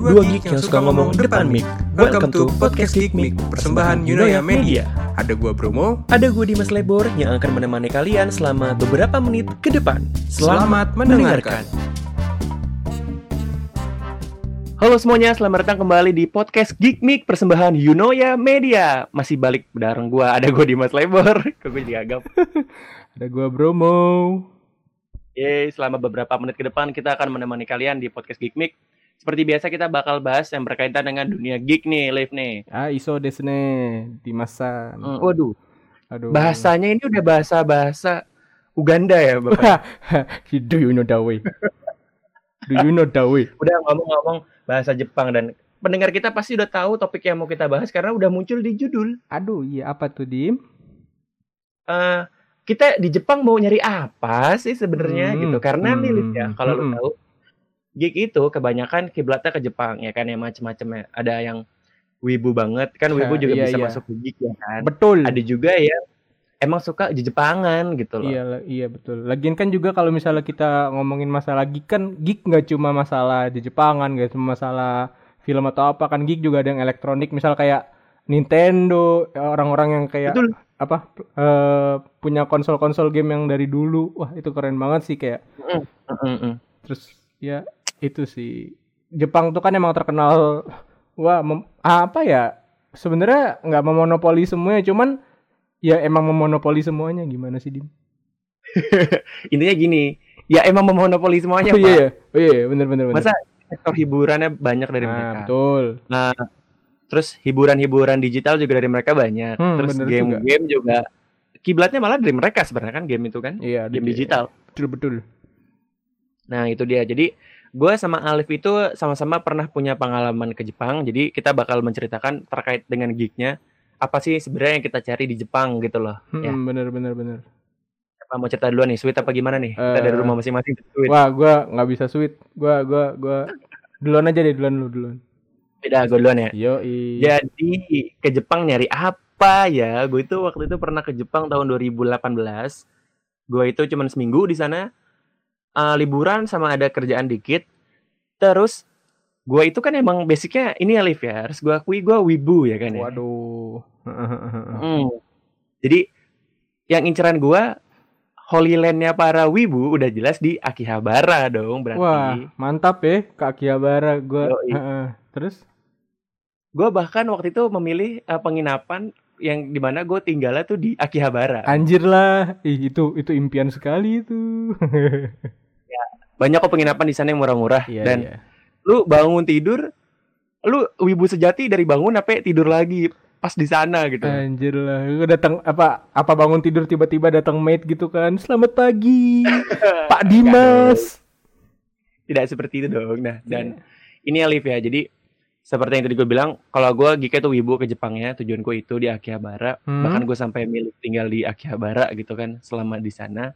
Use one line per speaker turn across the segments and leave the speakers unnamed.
Dua geek yang suka ngomong depan mic. Welcome to Podcast Geek Mic, persembahan Yunoya Media. Ada gua Bromo,
Ada gue Dimas Lebor yang akan menemani kalian selama beberapa menit ke depan.
selamat mendengarkan.
Halo semuanya, selamat datang kembali di podcast Geek Mic persembahan Yunoya Media. Masih balik bareng gue, ada gue Dimas Lebor. Kok gue dianggap.
Ada gua Bromo.
Yeay, selama beberapa menit ke depan kita akan menemani kalian di podcast Geek Mic. Seperti biasa kita bakal bahas yang berkaitan dengan dunia geek nih, Live nih.
Ah, iso desne di masa.
Hmm, waduh,
Aduh.
bahasanya ini udah bahasa-bahasa Uganda ya, Bapak.
Do you know the way? Do you know the way?
udah ngomong-ngomong bahasa Jepang dan pendengar kita pasti udah tahu topik yang mau kita bahas karena udah muncul di judul.
Aduh, iya apa tuh, Dim?
Eh kita di Jepang mau nyari apa sih sebenarnya
Hmm,
gitu? Karena nih Lid, ya,
hmm,
kalau lu
hmm.
tahu geek itu kebanyakan kiblatnya ke Jepang ya kan ya macem-macem ya. Ada yang wibu banget kan wibu juga
Iya,
bisa
iya.
masuk ke geek ya kan.
Betul.
Ada juga yang emang suka di Jepangan gitu loh.
Iya, iya betul. Lagian kan juga kalau misalnya kita ngomongin masalah geek kan geek nggak cuma masalah di Jepangan, nggak cuma masalah film atau apa kan geek juga ada yang elektronik, misal kayak Nintendo, orang-orang yang kayak
Betul.
apa eh, punya konsol-konsol game yang dari dulu. Wah, itu keren banget sih kayak.
Mm-mm.
Terus ya itu sih Jepang tuh kan emang terkenal wah mem- apa ya? Sebenarnya nggak memonopoli semuanya, cuman ya emang memonopoli semuanya gimana sih, Dim?
Intinya gini, ya emang memonopoli semuanya,
Oh
Pak.
iya, iya. oh iya, iya, bener bener bener.
Masa sektor hiburannya banyak dari
nah,
mereka.
betul.
Nah, terus hiburan-hiburan digital juga dari mereka banyak.
Hmm,
terus game-game juga. kiblatnya malah dari mereka sebenarnya kan game itu kan,
Iya,
game
di-
digital.
Betul betul.
Nah, itu dia. Jadi gue sama Alif itu sama-sama pernah punya pengalaman ke Jepang. Jadi kita bakal menceritakan terkait dengan geeknya apa sih sebenarnya yang kita cari di Jepang gitu loh.
Hmm,
Ya.
bener bener bener.
Apa mau cerita duluan nih, sweet apa gimana nih? Kita dari
Eh,
rumah masing-masing sweet.
Wah, gua nggak bisa sweet. Gua gua gua duluan aja deh, duluan lu duluan.
Beda gue duluan ya.
Yo,
Jadi ke Jepang nyari apa ya? Gue itu waktu itu pernah ke Jepang tahun 2018. Gue itu cuman seminggu di sana. Eh, liburan sama ada kerjaan dikit. Terus gue itu kan emang basicnya ini ya Liv ya. Harus gue akui gue wibu ya kan ya.
Waduh.
Hmm. Jadi yang inceran gue Holy Land-nya para wibu udah jelas di Akihabara dong berarti.
Wah, mantap ya Kak Akihabara gua. Terus
Gue bahkan waktu itu memilih eh, penginapan yang di mana gue tinggalnya tuh di Akihabara.
anjir lah. Ih, itu itu impian sekali itu.
banyak kok penginapan di sana yang murah-murah
Iya,
dan
iya.
lu bangun tidur lu wibu sejati dari bangun sampai tidur lagi pas di sana gitu
Anjir lah, gue datang apa apa bangun tidur tiba-tiba datang maid gitu kan. Selamat pagi, Pak Dimas.
tidak seperti itu dong nah dan
Iya.
ini Alif ya jadi seperti yang tadi gue bilang kalau gue Gika tuh wibu ke Jepangnya tujuan gue itu di Akihabara.
Hmm.
bahkan gue sampai milih tinggal di Akihabara gitu kan selama di sana.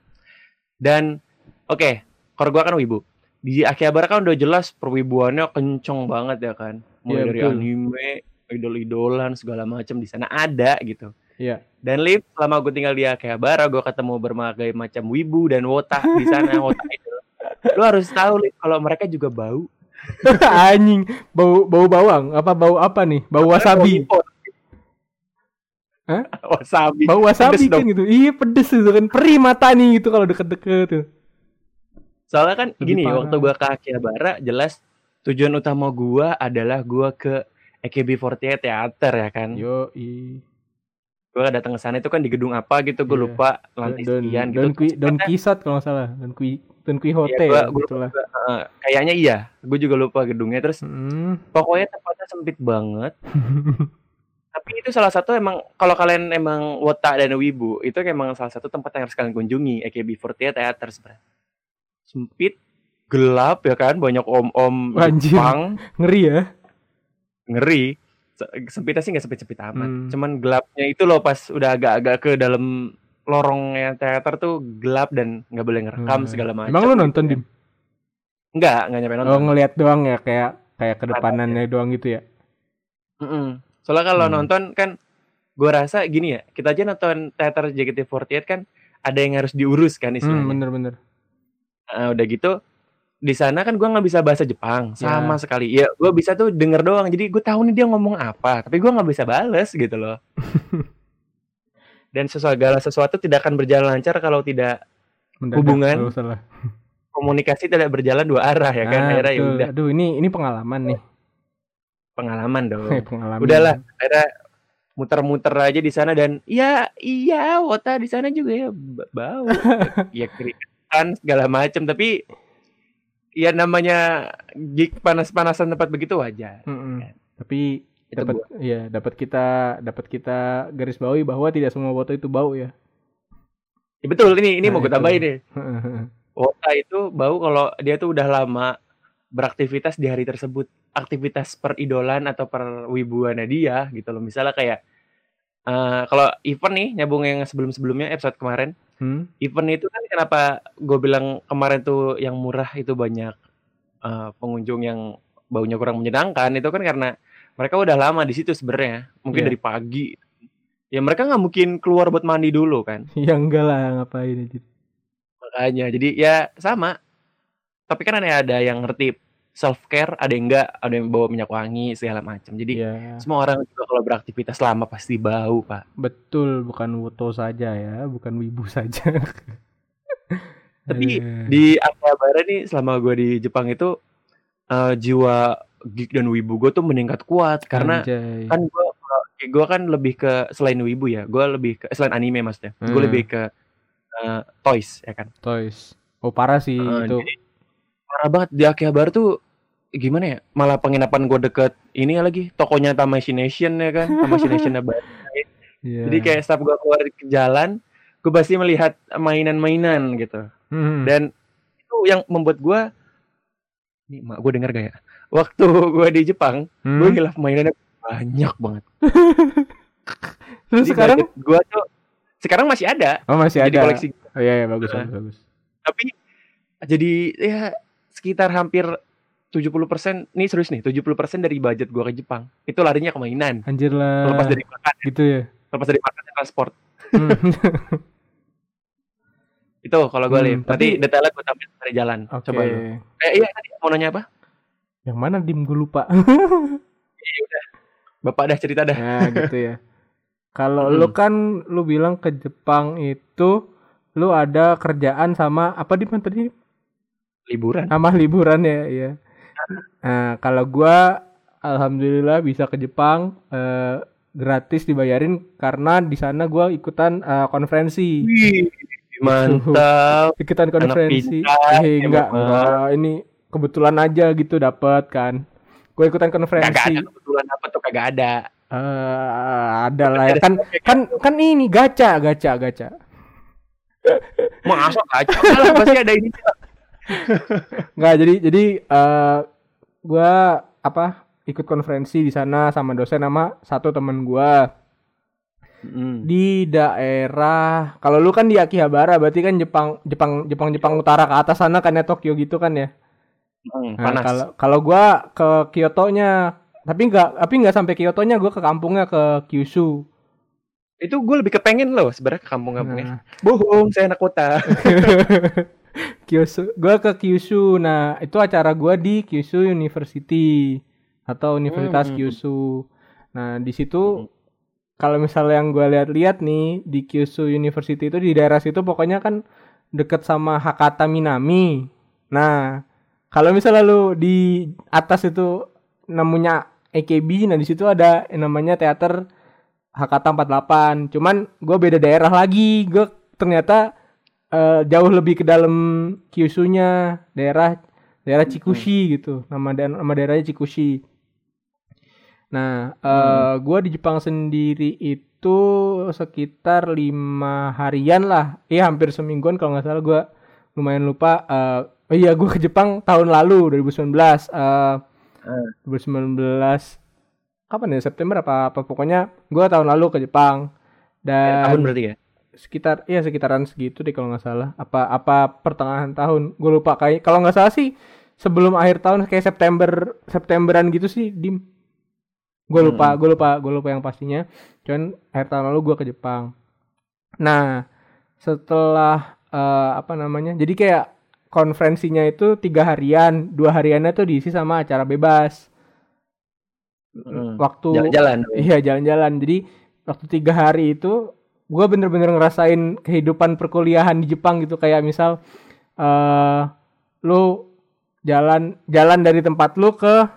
Dan oke kalau gue kan wibu. Di Akihabara kan udah jelas perwibuannya kenceng banget ya kan. Mulai
Iya,
dari
betul.
anime idol-idolan segala macam di sana ada gitu.
Iya.
dan Liv selama gue tinggal di Akihabara gue ketemu berbagai macam wibu dan wota di sana wota itu lu harus tahu Liv kalau mereka juga bau
Anjing, bau bau bawang, apa bau apa nih? Bau wasabi. Hah?
wasabi
Bau wasabi
Pedes
kan
dong.
gitu. Iya, pedes itu kan. Perih mata nih gitu kalau deket-deket tuh.
soalnya kan
Lebih
gini
parah.
waktu gue ke Akihabara jelas tujuan utama gue adalah gue ke AKB48 teater ya kan
Yo, i.
gue datang ke sana itu kan di gedung apa gitu gue
Iya.
lupa lantai
Don
sekian gitu
Don Quixote kalau nggak salah. Don Qui Don Quixote
Iya, gua-
ya,
gua
gitu lah.
Kayaknya iya gue juga lupa gedungnya terus
Hmm.
pokoknya tempatnya sempit banget tapi itu salah satu emang kalau kalian emang wota dan wibu itu emang salah satu tempat yang harus kalian kunjungi AKB48 teater sebenarnya sempit gelap ya kan banyak om-om. Jepang
Ngeri ya.
ngeri Se- sempitnya sih nggak sempit-sempit amat
Hmm.
cuman gelapnya itu loh pas udah agak-agak ke dalam lorongnya teater tuh gelap dan nggak boleh ngerekam
Hmm.
segala macam
Emang lu
gitu
nonton,
kan.
Dim?
Enggak, enggak nyampe
Oh,
nonton.
ngeliat doang ya kayak kayak kedepanannya doang gitu ya.
Mm-mm. Soalnya kalau
Hmm.
nonton kan gue rasa gini ya, kita aja nonton teater JKT48 kan ada yang harus diurus kan
Hmm,
istilahnya.
bener-bener.
Nah, udah gitu di sana kan gue nggak bisa bahasa Jepang sama sekali. Ya gue bisa tuh denger doang. Jadi gue tahu nih dia ngomong apa, tapi gue nggak bisa bales gitu loh. Dan segala sesuatu tidak akan berjalan lancar kalau tidak
Mendadak,
Hubungan.
nggak usah lah.
komunikasi tidak berjalan dua arah ya kan.
Ah,
Akhirnya ya udah
Aduh, ini ini pengalaman nih.
pengalaman dong.
pengalaman.
Udahlah, akhirnya muter-muter aja di sana dan ya iya wota di sana juga ya ba- bau. ya keringetan segala macam tapi ya namanya gig panas-panasan tempat begitu wajar.
Mm-mm. Tapi
Itu
dapat ya dapat kita dapat kita garis bawahi bahwa tidak semua foto itu bau ya.
Ya, betul ini ini
Nah,
mau gue tambahin nih. Wota itu bau kalau dia tuh udah lama beraktivitas di hari tersebut. Aktivitas peridolan atau perwibuannya dia gitu loh. Misalnya kayak eh kalau event nih nyambung yang sebelum-sebelumnya episode kemarin.
Hmm?
Event itu kan kenapa gue bilang kemarin tuh yang murah itu banyak eh, pengunjung yang baunya kurang menyenangkan itu kan karena mereka udah lama di situ sebenarnya. Mungkin
Iya.
dari pagi. Ya mereka nggak mungkin keluar buat mandi dulu kan.
Ya enggak lah ngapain aja.
makanya jadi ya sama tapi kan ada yang ngerti self care ada yang enggak ada yang bawa minyak wangi segala macam jadi
Ya,
semua orang juga kalau beraktivitas lama pasti bau pak
betul bukan foto saja ya, bukan wibu saja.
Tapi
Aduh.
di Akihabara nih selama gue di Jepang itu eh, jiwa geek dan wibu gue tuh meningkat kuat karena
Anjay.
kan gue gue kan lebih ke selain wibu ya gue lebih ke selain anime maksudnya gue
Hmm.
lebih ke eh, toys ya kan
Toys. Oh parah sih
Eh,
itu.
jadi parah banget di Akihabara tuh gimana ya malah penginapan gue deket ini lagi tokonya Tamashii Nation ya kan Tamashii Nation Abadi.
Iya.
jadi kayak setiap gue keluar ke jalan gue pasti melihat mainan-mainan gitu
Hmm.
dan itu yang membuat gue ini mak gue denger gak ya waktu gue di Jepang
Hmm.
gue hilaf mainannya banyak banget
Terus sekarang
gue tuh sekarang masih ada
oh masih
jadi
ada.
koleksi
Oh iya, iya bagus
Nah.
bagus bagus.
tapi jadi ya sekitar hampir 70% nih serius nih 70% dari budget gua ke Jepang itu larinya ke mainan
Anjir lah.
lepas dari makan
gitu ya.
lepas dari makan dan transport
Hmm.
itu kalau gue
Hmm,
lihat
tapi-
nanti detailnya gue tampilin dari jalan
Oke.
coba lu eh iya tadi mau nanya apa
Yang mana dim gue lupa.
bapak dah cerita dah
Nah, gitu ya. Kalau
Hmm.
lu kan lu bilang ke Jepang itu lu ada kerjaan sama apa di tadi?
liburan
Sama liburan ya, iya. Nah, kalau gua alhamdulillah bisa ke Jepang eh, gratis dibayarin karena di sana gua ikutan eh, konferensi.
Wih, mantap
Ikutan konferensi. Eh, enggak, enggak, ini kebetulan aja gitu dapat kan. Gue ikutan konferensi.
ada kebetulan apa tuh kagak ada.
Eh, ada lah ya. kan kan kan ini gacha gacha gacha.
Masa aja lah pasti ada ini.
Nggak jadi jadi eh gua apa ikut konferensi di sana sama dosen sama satu temen gua.
Hmm.
di daerah kalau lu kan di Akihabara berarti kan Jepang Jepang Jepang Jepang Utara ke atas sana kan ya Tokyo gitu kan ya
Hmm,
Nah,
panas
kalau kalau gua ke Kyoto-nya tapi nggak tapi nggak sampai Kyoto-nya gua ke kampungnya ke Kyushu
itu gue lebih kepengen loh sebenarnya ke kampung-kampungnya
Nah,
bohong saya anak kota
Kyushu, gua ke Kyushu. Nah, itu acara gua di Kyushu University atau Universitas
Hmm.
Kyushu. Nah, di situ kalau misalnya yang gua lihat-lihat nih di Kyushu University itu di daerah situ pokoknya kan deket sama Hakata Minami. Nah, kalau misalnya lu di atas itu namanya AKB, nah di situ ada yang namanya teater Hakata 48. Cuman gue beda daerah lagi. Gue ternyata eh, jauh lebih ke dalam Kyushu-nya, daerah daerah Chikushi gitu. Nama da- nama daerahnya Chikushi. Nah, eh gua di Jepang sendiri itu sekitar lima harian lah. Iya, hampir semingguan kalau nggak salah gua lumayan lupa. eh oh iya, gua ke Jepang tahun lalu 2019. eh 2019 kapan ya? September apa apa pokoknya gua tahun lalu ke Jepang. Dan
tahun berarti ya?
sekitar ya sekitaran segitu deh kalau nggak salah. Apa apa pertengahan tahun gue lupa. Kayak kalau nggak salah sih sebelum akhir tahun kayak September Septemberan gitu sih dim. Gue lupa
Hmm.
gue lupa gue lupa yang pastinya. Cuman akhir tahun lalu gue ke Jepang. Nah setelah eh, apa namanya jadi kayak konferensinya itu tiga harian, dua hariannya tuh diisi sama acara bebas.
Hmm.
Waktu
Jalan-jalan.
Iya jalan-jalan. Jadi waktu tiga hari itu gue bener-bener ngerasain kehidupan perkuliahan di Jepang gitu kayak misal eh lu jalan jalan dari tempat lu ke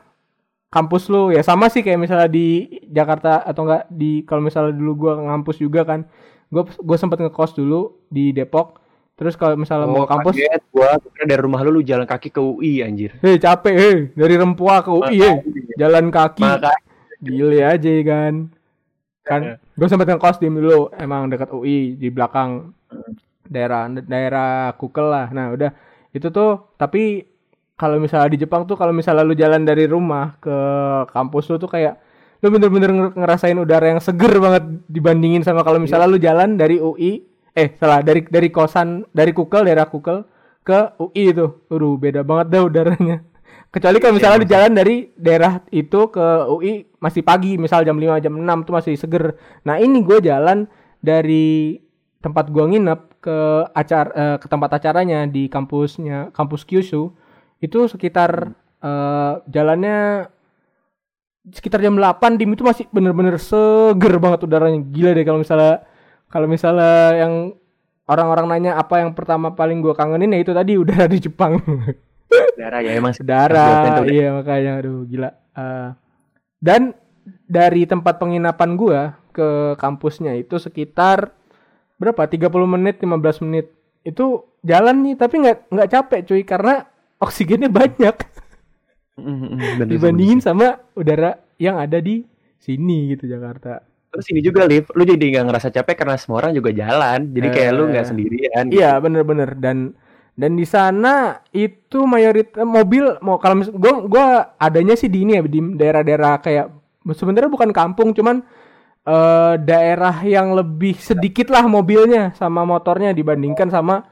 kampus lu ya sama sih kayak misalnya di Jakarta atau enggak di kalau misalnya dulu gua ngampus juga kan gue gue sempet ngekos dulu di Depok terus kalau misalnya mau
Oh,
kampus
kaget gua kira dari rumah lu lu jalan kaki ke UI anjir.
hei capek hei dari Rempua ke UI hei jalan kaki.
Makanya
gile aja kan kan gue sempet ngekos di dulu emang dekat UI di belakang daerah daerah Kukel lah. Nah udah itu tuh tapi kalau misalnya di Jepang tuh kalau misalnya lu jalan dari rumah ke kampus lu tuh kayak lu bener-bener nger- ngerasain udara yang seger banget dibandingin sama kalau misalnya lu jalan dari UI eh salah. Dari dari kosan dari Kukel daerah Kukel ke UI itu. Waduh beda banget dah udaranya. Kecuali kalau misalnya di jalan dari daerah itu ke UI masih pagi. Misal jam 5 jam 6 tuh masih seger. Nah ini gue jalan dari tempat gua nginep ke acara eh, ke tempat acaranya di kampusnya kampus Kyushu. Itu sekitar eh, jalannya sekitar jam 8 dim itu masih bener-bener seger banget udaranya. Gila deh kalau misalnya kalau misalnya yang orang-orang nanya apa yang pertama paling gua kangenin ya itu tadi udara di Jepang
darah ya emang.
Udara, iya makanya aduh gila. Eh, dan dari tempat penginapan gua ke kampusnya itu sekitar berapa? 30 menit, 15 menit. Itu jalan nih tapi nggak nggak capek cuy karena oksigennya banyak
Mm, bener
dibandingin
bener
sama udara yang ada di sini gitu Jakarta.
Terus ini juga Liv, lu jadi nggak ngerasa capek karena semua orang juga jalan. Jadi kayak lu nggak
Eh,
sendirian. gitu.
Iya bener-bener dan dan di sana itu mayoritas mobil mau kalau mis- gua gua adanya sih di ini ya di daerah-daerah kayak sebenarnya bukan kampung cuman eh, daerah yang lebih sedikit lah mobilnya sama motornya dibandingkan sama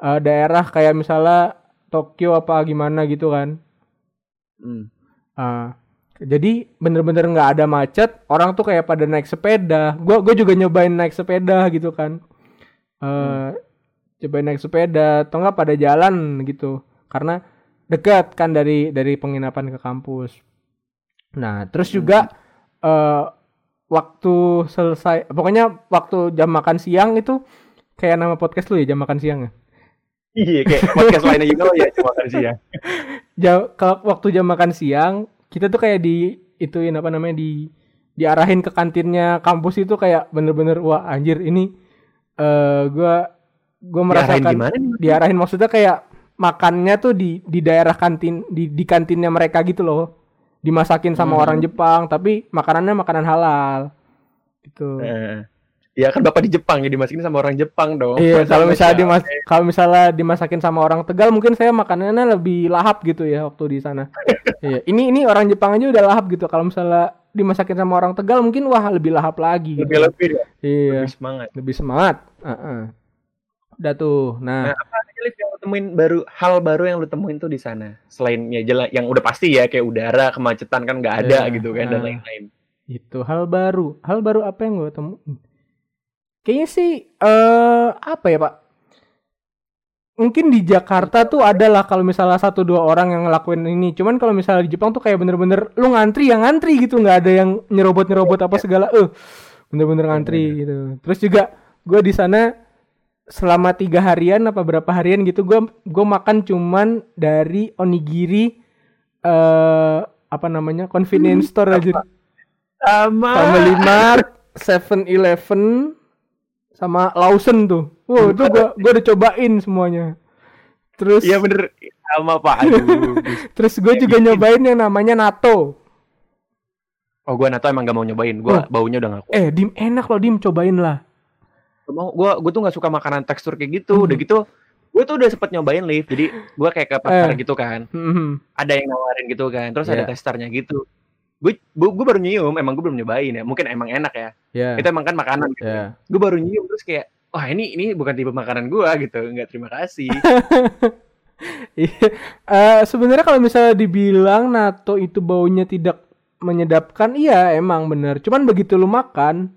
eh, daerah kayak misalnya Tokyo apa gimana gitu kan.
Mm.
Ah, jadi bener-bener nggak ada macet, orang tuh kayak pada naik sepeda. Gua gue juga nyobain naik sepeda gitu kan. Eh, cobain naik sepeda, atau pada jalan gitu. Karena dekat kan dari dari penginapan ke kampus. Nah, terus juga eh waktu selesai, pokoknya waktu jam makan siang itu kayak nama podcast lu ya jam makan siang ya.
Iya kayak podcast lainnya juga ya cuma kan sih ya.
jam kalau waktu jam makan siang kita tuh kayak di ituin apa namanya di diarahin ke kantinnya kampus itu kayak bener-bener wah anjir ini eh gua gua
Diarahin
merasakan
gimana nih?
diarahin maksudnya kayak makannya tuh di di daerah kantin di di kantinnya mereka gitu loh dimasakin sama
Hmm.
orang Jepang tapi makanannya makanan halal gitu
Eh, Ya kan bapak di Jepang ya dimasukin sama orang Jepang dong.
Iya,
Masa
kalau misalnya dimas kalau misalnya dimasakin sama orang Tegal mungkin saya makanannya lebih lahap gitu ya waktu di sana. iya, ini ini orang Jepang aja udah lahap gitu. Kalau misalnya dimasakin sama orang Tegal mungkin wah lebih lahap lagi. Gitu.
lebih lebih ya.
Iya,
Lebih semangat.
lebih semangat. Heeh. Udah tuh. Nah,
Nah, apa aja Liv, yang lu temuin baru hal baru yang lu temuin tuh di sana? Selain ya jalan yang udah pasti ya kayak udara, kemacetan kan nggak ada
Iya,
gitu kan dan
ah.
lain-lain.
itu hal baru. Hal baru apa yang gue temuin? Kayaknya sih eh apa ya, Pak? Mungkin di Jakarta tuh adalah kalau misalnya satu dua orang yang ngelakuin ini. Cuman kalau misalnya di Jepang tuh kayak bener-bener lu ngantri yang ngantri gitu, nggak ada yang nyerobot-nyerobot apa segala. Eh, bener-bener ngantri gitu. Terus juga gue di sana selama tiga harian apa berapa harian gitu, gue gue makan cuman dari onigiri eh apa namanya convenience store aja.
Sama.
Family Mart, Seven Eleven, sama Lawson tuh. Wow, itu gua gua udah cobain semuanya. Terus
Iya bener sama Pak. Aduh.
terus gue juga nyobain yang namanya natto.
oh gua nato emang gak mau nyobain. Gua baunya udah gak kuat.
Eh, Dim enak loh Dim, cobain lah.
Mau gua gua tuh gak suka makanan tekstur kayak gitu.
Hmm.
Udah gitu gue tuh udah sempet nyobain lift jadi gua kayak ke pasar
Eh.
gitu kan
Mhm.
ada yang nawarin gitu kan terus
Iya.
ada testernya gitu gue gue baru nyium emang gue belum nyobain ya mungkin emang enak ya
Ya.
itu emang kan makanan gitu
Ya.
gue baru nyium terus kayak wah ini ini bukan tipe makanan gue gitu nggak terima kasih.
Eh, sebenarnya kalau misalnya dibilang natto itu baunya tidak menyedapkan, iya emang bener. Cuman begitu lu makan,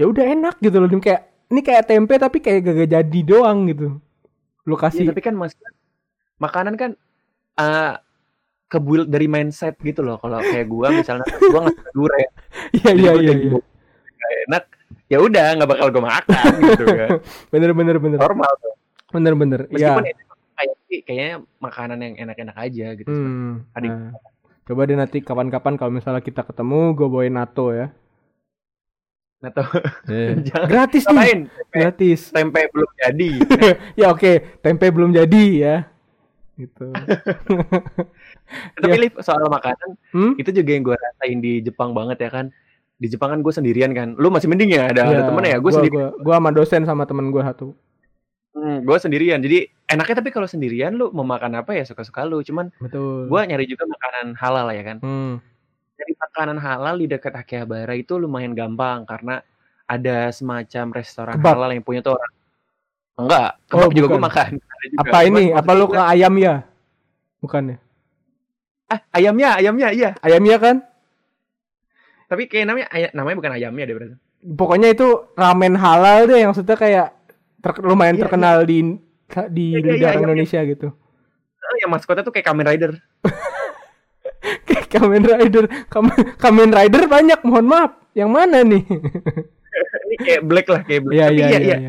ya udah enak gitu loh. Kayak ini kayak tempe tapi kayak gak jadi doang gitu. Lu
Iya,
kasih
tapi kan mas makanan kan eh kebuild dari mindset gitu loh. Kalau kayak gua misalnya gua nggak durian,
Iya iya iya. iya.
enak, ya udah nggak bakal gua makan gitu kan.
Bener bener bener.
Normal tuh.
Bener bener. Iya.
Meskipun kayak kayaknya makanan yang enak-enak aja gitu.
Hmm.
Adik.
nah. Coba deh nanti kapan-kapan kalau misalnya kita ketemu gue bawain NATO ya.
Atau Jangan.
Gratis nih. Gratis.
Tempe belum jadi.
ya oke, tempe belum jadi ya. Gitu.
Tapi
Iya.
Liv, soal makanan
Hmm?
itu juga yang gue rasain di Jepang banget ya kan. Di Jepang kan gue sendirian kan. Lu masih mending ya ada, ada temen ya. Gue
gua, gua sama dosen sama temen gue satu.
Hmm, gue sendirian. Jadi enaknya tapi kalau sendirian lu mau makan apa ya suka-suka lu. Cuman
Betul.
gue nyari juga makanan halal ya kan.
Hmm.
Nyari makanan halal di dekat Akihabara itu lumayan gampang karena ada semacam restoran
Kebab.
halal yang punya tuh orang. Enggak,
Oh,
kebab juga gue makan. Juga.
Apa ini? Apa lu ke ayam ya? Bukan ya?
Ah, ayamnya, ayamnya iya.
Ayamnya kan?
Tapi kayak namanya aya- namanya bukan ayamnya deh berarti.
Pokoknya itu ramen halal deh yang maksudnya kayak ter- lumayan
Iya,
terkenal di di
Iya, iya, iya, iya.
Indonesia gitu.
Oh, yang maskotnya tuh kayak Kamen Rider.
Kayak Kamen Rider, Kamen, Kamen Rider banyak, mohon maaf. Yang mana nih?
Ini kayak black lah, kayak black.
Iya,
Tapi
iya,
iya,
iya,
iya,
iya.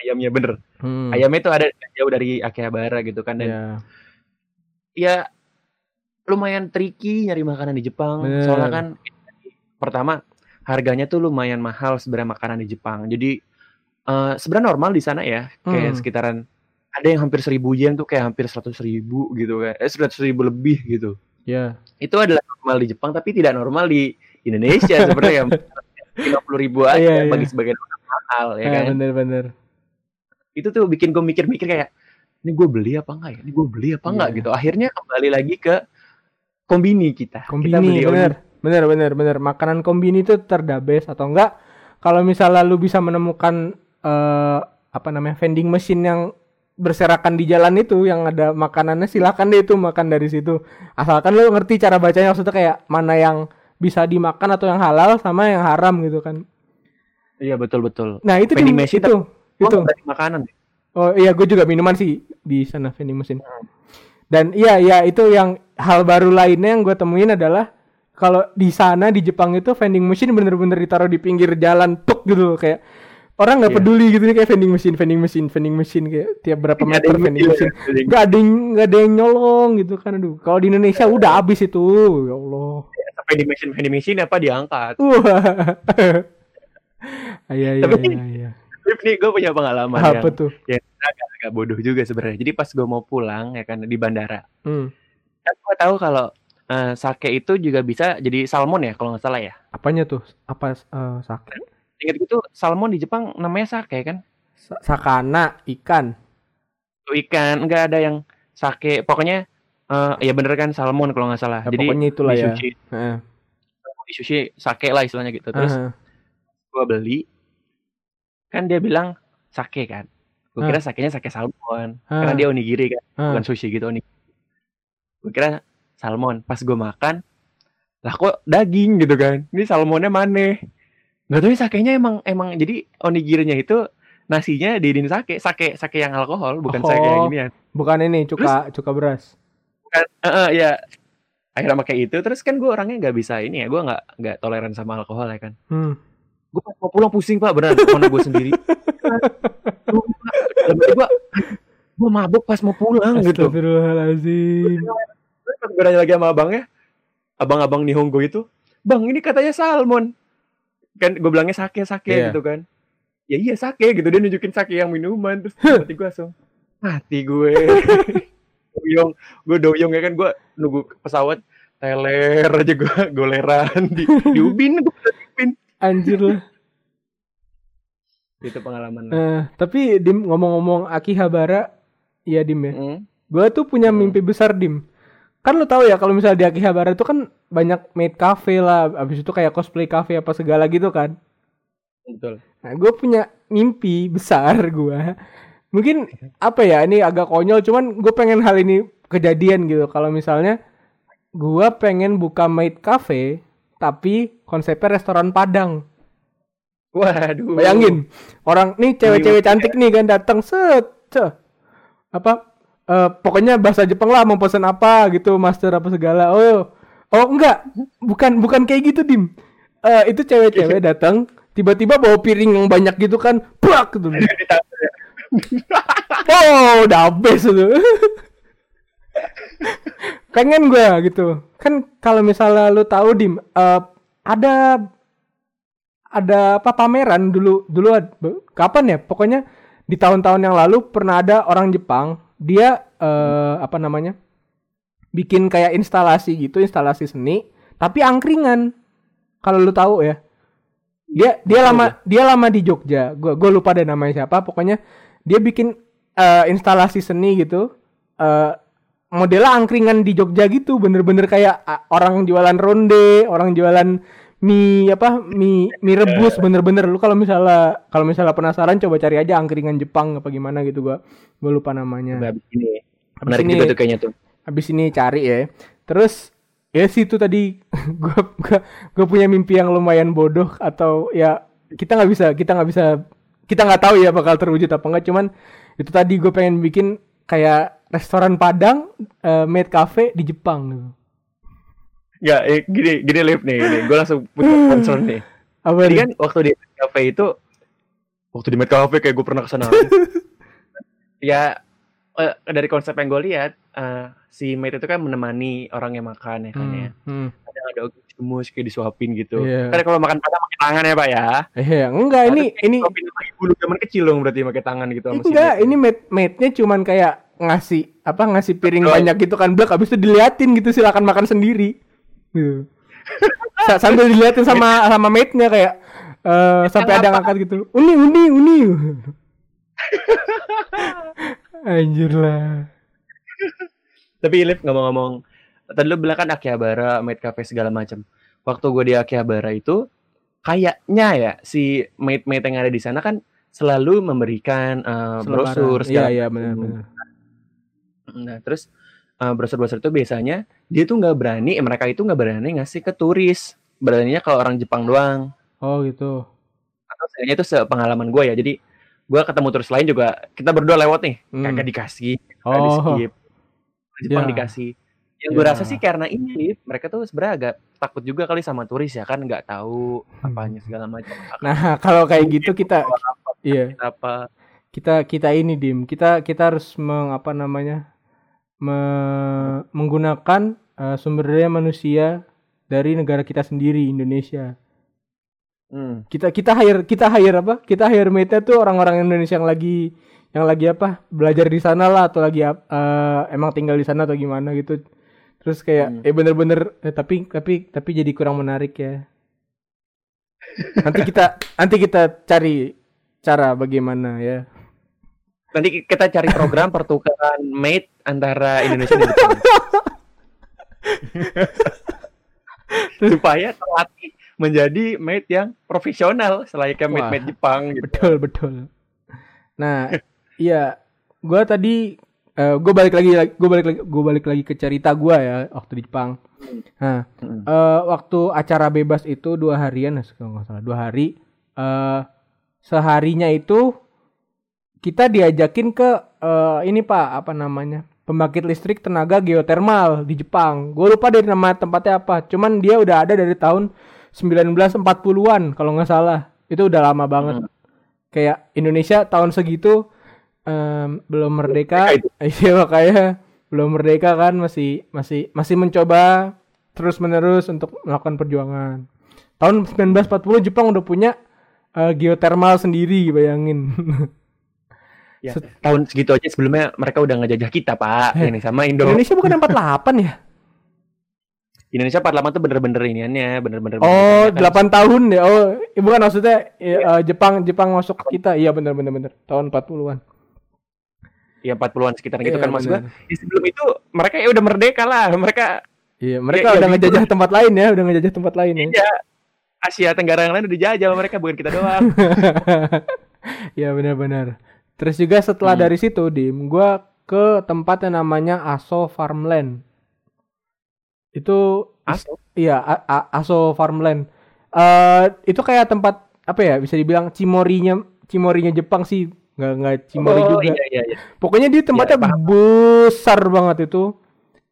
Ayamnya, bener.
Hmm.
Ayamnya tuh ada jauh dari Akihabara gitu kan dan
Ya.
ya lumayan tricky nyari makanan di Jepang.
Bener.
Soalnya kan pertama harganya tuh lumayan mahal sebenarnya makanan di Jepang. Jadi eh sebenarnya normal di sana ya, kayak
Hmm.
sekitaran ada yang hampir seribu yen tuh kayak hampir seratus ribu gitu kan, eh seratus ribu lebih gitu.
Ya.
Itu adalah normal di Jepang tapi tidak normal di Indonesia sebenarnya lima puluh ribu aja
Iya, iya.
bagi sebagian orang mahal ya
Eh,
kan.
bener-bener.
Itu tuh bikin gue mikir-mikir kayak ini gue beli apa enggak ya? Ini gue beli apa enggak
Iya.
gitu. Akhirnya kembali lagi ke kombini kita. kita
Kombini,
beli
bener. Bener, bener, bener. Makanan kombini itu terdabes atau enggak? Kalau misalnya lu bisa menemukan eh apa namanya vending machine yang berserakan di jalan itu yang ada makanannya silakan deh itu makan dari situ asalkan lu ngerti cara bacanya maksudnya kayak mana yang bisa dimakan atau yang halal sama yang haram gitu kan
Iya betul betul.
nah itu
Vending
di-
machine
itu itu.
Beli makanan.
Oh iya, gue juga minuman sih di sana vending machine. Dan iya iya itu yang hal baru lainnya yang gue temuin adalah kalau di sana di Jepang itu vending machine bener-bener ditaruh di pinggir jalan tuk gitu kayak orang nggak
Iya.
peduli gitu nih kayak vending machine vending machine vending machine kayak tiap berapa
ada
meter vending machine.
ya,
nggak ada yang nggak ada yang nyolong gitu kan aduh. Kalau di Indonesia udah habis itu ya Allah.
Vending machine vending machine apa diangkat.
wah. Iya iya iya iya
nih gue punya pengalaman
apa
yang,
tuh
yang agak, agak bodoh juga sebenarnya. Jadi pas gue mau pulang ya kan di bandara,
hmm.
kan gue tahu kalau eh, sake itu juga bisa jadi salmon ya kalau nggak salah ya.
apanya tuh apa eh, sake
Ingat gitu salmon di Jepang namanya sake kan?
Sa- sakana ikan
Itu ikan nggak ada yang sake. Pokoknya eh, ya bener kan salmon kalau nggak salah.
Ya,
jadi
pokoknya itulah
di
ya.
sushi, di sushi sake lah istilahnya gitu. Terus
Heeh.
gue beli kan dia bilang sake kan. Gue kira sakenya sake salmon. Karena
Ah.
dia onigiri kan
Ah.
bukan sushi gitu onigiri. Gue kira salmon. Pas gue makan lah kok daging gitu kan. Ini salmonnya mana? Nggak tahu ya sakenya emang emang jadi onigirinya itu nasinya diinin sake. Sake sake yang alkohol bukan sake yang
Oh.
ini ya
bukan ini cuka cuka beras.
Bukan eh, eh, ya akhirnya pakai itu terus kan gue orangnya nggak bisa ini ya gue nggak nggak toleran sama alkohol ya kan.
Hmm.
Gue pas mau pulang pusing pak. Beneran mana gue sendiri. Gue gue mabuk pas mau pulang gitu.
Astagfirullahaladzim.
Terus pas gue nanya lagi sama abangnya abang-abang Nihongo itu bang ini katanya salmon. Kan gue bilangnya sake sake
Iya.
gitu kan. Ya iya sake gitu. Dia nunjukin sake yang minuman terus mati gue langsung mati gue. Doyong gue doyong ya kan. Gue nunggu pesawat teler aja gue goleran di di ubin gue
anjir lah
itu pengalaman
Eh, tapi dim ngomong-ngomong Akihabara iya dim ya
Mm.
gue tuh punya
Hmm.
mimpi besar dim kan lu tahu ya kalau misalnya di Akihabara itu kan banyak maid cafe lah abis itu kayak cosplay cafe apa segala gitu kan
betul
Nah, gue punya mimpi besar gue. Mungkin apa ya ini agak konyol, cuman gue pengen hal ini kejadian gitu. Kalau misalnya gue pengen buka maid cafe, tapi konsepnya restoran Padang.
waduh.
Bayangin, orang nih cewek-cewek cantik nih kan datang set, ceh. apa eh, pokoknya bahasa Jepang lah mau pesan apa gitu master apa segala. Oh oh enggak. Bukan bukan kayak gitu dim. Eh, itu cewek-cewek datang tiba-tiba bawa piring yang banyak gitu kan plak gitu. Oh udah habis itu pengen gue gitu. Kan kalau misalnya lu tahu dim eh, ada ada apa pameran dulu dulu kapan ya? Pokoknya di tahun-tahun yang lalu pernah ada orang Jepang dia eh, apa namanya bikin kayak instalasi gitu instalasi seni tapi angkringan. Kalau lu tahu ya. Dia dia lama dia lama di Jogja. Gua gua lupa deh namanya siapa. Pokoknya dia bikin eh, instalasi seni gitu. Eh modelnya angkringan di Jogja gitu bener-bener kayak orang jualan ronde orang jualan mie apa mie mie rebus bener-bener. Lu kalau misalnya kalau misalnya penasaran coba cari aja angkringan Jepang apa gimana gitu gua gua lupa namanya.
Habis ini.
Habis
Menarik
ini-
juga tuh kayaknya tuh.
habis ini cari ya. Terus ya sih itu tadi gua gua gua punya mimpi yang lumayan bodoh atau ya kita nggak bisa kita nggak bisa kita nggak tahu ya bakal terwujud apa enggak cuman itu tadi gue pengen bikin kayak restoran Padang eh, maid cafe di Jepang gitu.
Ya, eh, gini gini live nih, nih. Gue langsung punya concern nih.
apa
Jadi kan waktu di cafe itu waktu di Med Cafe kayak gue pernah ke sana. ya eh, dari konsep yang gue lihat eh, si maid itu kan menemani orang yang makan ya kan ya.
Hmm, hmm.
Kadang ada gemus kayak disuapin gitu.
Iya.
Kan kalau makan padang pakai tangan ya pak ya.
Eh, enggak ini
Harusnya
ini
disuapin sama ibu lu zaman kecil dong berarti pakai tangan gitu
enggak ini maid maidnya cuman kayak ngasih apa ngasih piring
Betul.
banyak gitu kan blak habis itu diliatin gitu silakan makan sendiri gitu. Sa- sambil diliatin sama sama maidnya kayak eh sampai ada ngangkat gitu uni uni uni anjir lah
Tapi Liv ngomong-ngomong, tadi lu bilang kan Akihabara, Maid Cafe segala macam. Waktu gue di Akihabara itu, kayaknya ya si maid-maid yang ada di sana kan selalu memberikan eh, brosur
iya
segala
iya
macam.
benar benar
Nah, terus eh, brosur-brosur itu biasanya dia tuh nggak berani, eh, mereka itu nggak berani ngasih ke turis. Beraninya kalau orang Jepang doang.
oh gitu
Atau setidaknya itu sepengalaman gue ya. Jadi gue ketemu turis lain juga, kita berdua lewat nih,
Hmm.
kagak dikasih, kagak di
oh
skip. Jepang
Ya.
dikasih. Yang gue
Ya.
rasa sih karena ini, mereka tuh sebenarnya agak takut juga kali sama turis ya kan, nggak tahu apanya segala macam.
nah kalau kayak gitu kita iya
apa?
kita kita ini dim kita kita harus meng apa namanya me- menggunakan eh, sumber daya manusia dari negara kita sendiri Indonesia
Hmm.
kita kita hire kita hire apa kita hire mate tuh orang-orang Indonesia yang lagi yang lagi apa belajar di sana lah atau lagi eh, emang tinggal di sana atau gimana gitu terus kayak
Hmm.
eh bener-bener eh, tapi tapi tapi jadi kurang menarik ya nanti kita nanti kita cari cara bagaimana ya
Nanti kita cari program pertukaran maid antara Indonesia dan Jepang. Supaya terlatih menjadi maid yang profesional selayaknya
Wah.
maid-maid Jepang gitu.
betul betul nah iya gua tadi eh gue balik lagi gue balik lagi gue balik lagi ke cerita gua ya waktu di Jepang. Nah
Hmm.
eh waktu acara bebas itu dua harian kalau nggak salah dua hari. Eh seharinya itu kita diajakin ke eh, ini pak apa namanya pembangkit listrik tenaga geotermal di Jepang. Gue lupa dari nama tempatnya apa cuman dia udah ada dari tahun 1940-an kalau nggak salah. Itu udah lama banget.
Hmm.
kayak Indonesia tahun segitu em, belum merdeka.
Merdeka
iya makanya belum merdeka kan masih masih masih mencoba terus menerus untuk melakukan perjuangan. Tahun 1940 Jepang udah punya eh, geotermal sendiri bayangin.
Ya, tahun segitu aja sebelumnya mereka udah ngejajah kita, Pak.
Eh,
Ini sama Indo.
Indonesia bukan 48 ya?
Indonesia 48 tuh bener-bener iniannya, bener-bener
oh
bener-bener kan.
8 tahun ya? Oh eh, bukan maksudnya eh, eh, Jepang Jepang masuk ke kita. Iya bener bener. Bener tahun 40-an
Ya 40-an sekitar gitu
Iya,
kan gua.
bener.
Ya, sebelum itu mereka ya udah merdeka lah. Mereka
iya mereka
iya,
udah
gitu.
ngejajah tempat lain ya udah ngejajah tempat lain ya
ya Asia Tenggara yang lain udah dijajah sama mereka bukan kita doang.
ya benar-benar. Terus juga setelah
Hmm.
dari situ, Dim, gua ke tempat yang namanya Aso Farmland. Itu
Aso?
iya A- A- Aso Farmland. Eh itu kayak tempat apa ya bisa dibilang cimorinya cimorinya Jepang sih nggak nggak Cimory
Oh,
juga.
iya iya iya.
Pokoknya di tempatnya
Iya, paham.
besar banget itu.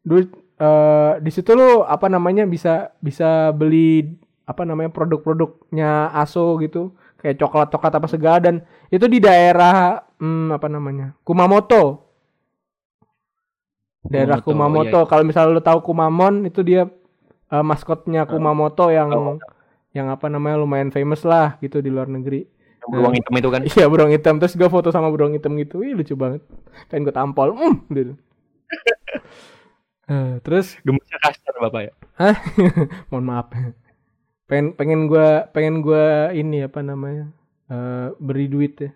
Dulu eh, di situ lo apa namanya bisa bisa beli apa namanya produk-produknya ASO gitu, kayak coklat-coklat apa segala dan itu di daerah hmm, apa namanya? Kumamoto. Daerah
Kumamoto,
Kumamoto. Kalau misalnya lo tahu Kumamon itu dia eh, maskotnya Kumamoto yang
Oh.
yang apa namanya lumayan famous lah gitu di luar negeri.
Beruang hitam itu kan.
Iya beruang hitam terus gue foto sama beruang hitam gitu, Ih, lucu banget. Pengen gue tampol, mm, gitu. Eh, terus,
Gemasnya kasar bapak ya.
mohon maaf. Pengen pengen gue pengen gue ini apa namanya eh, beri duit ya,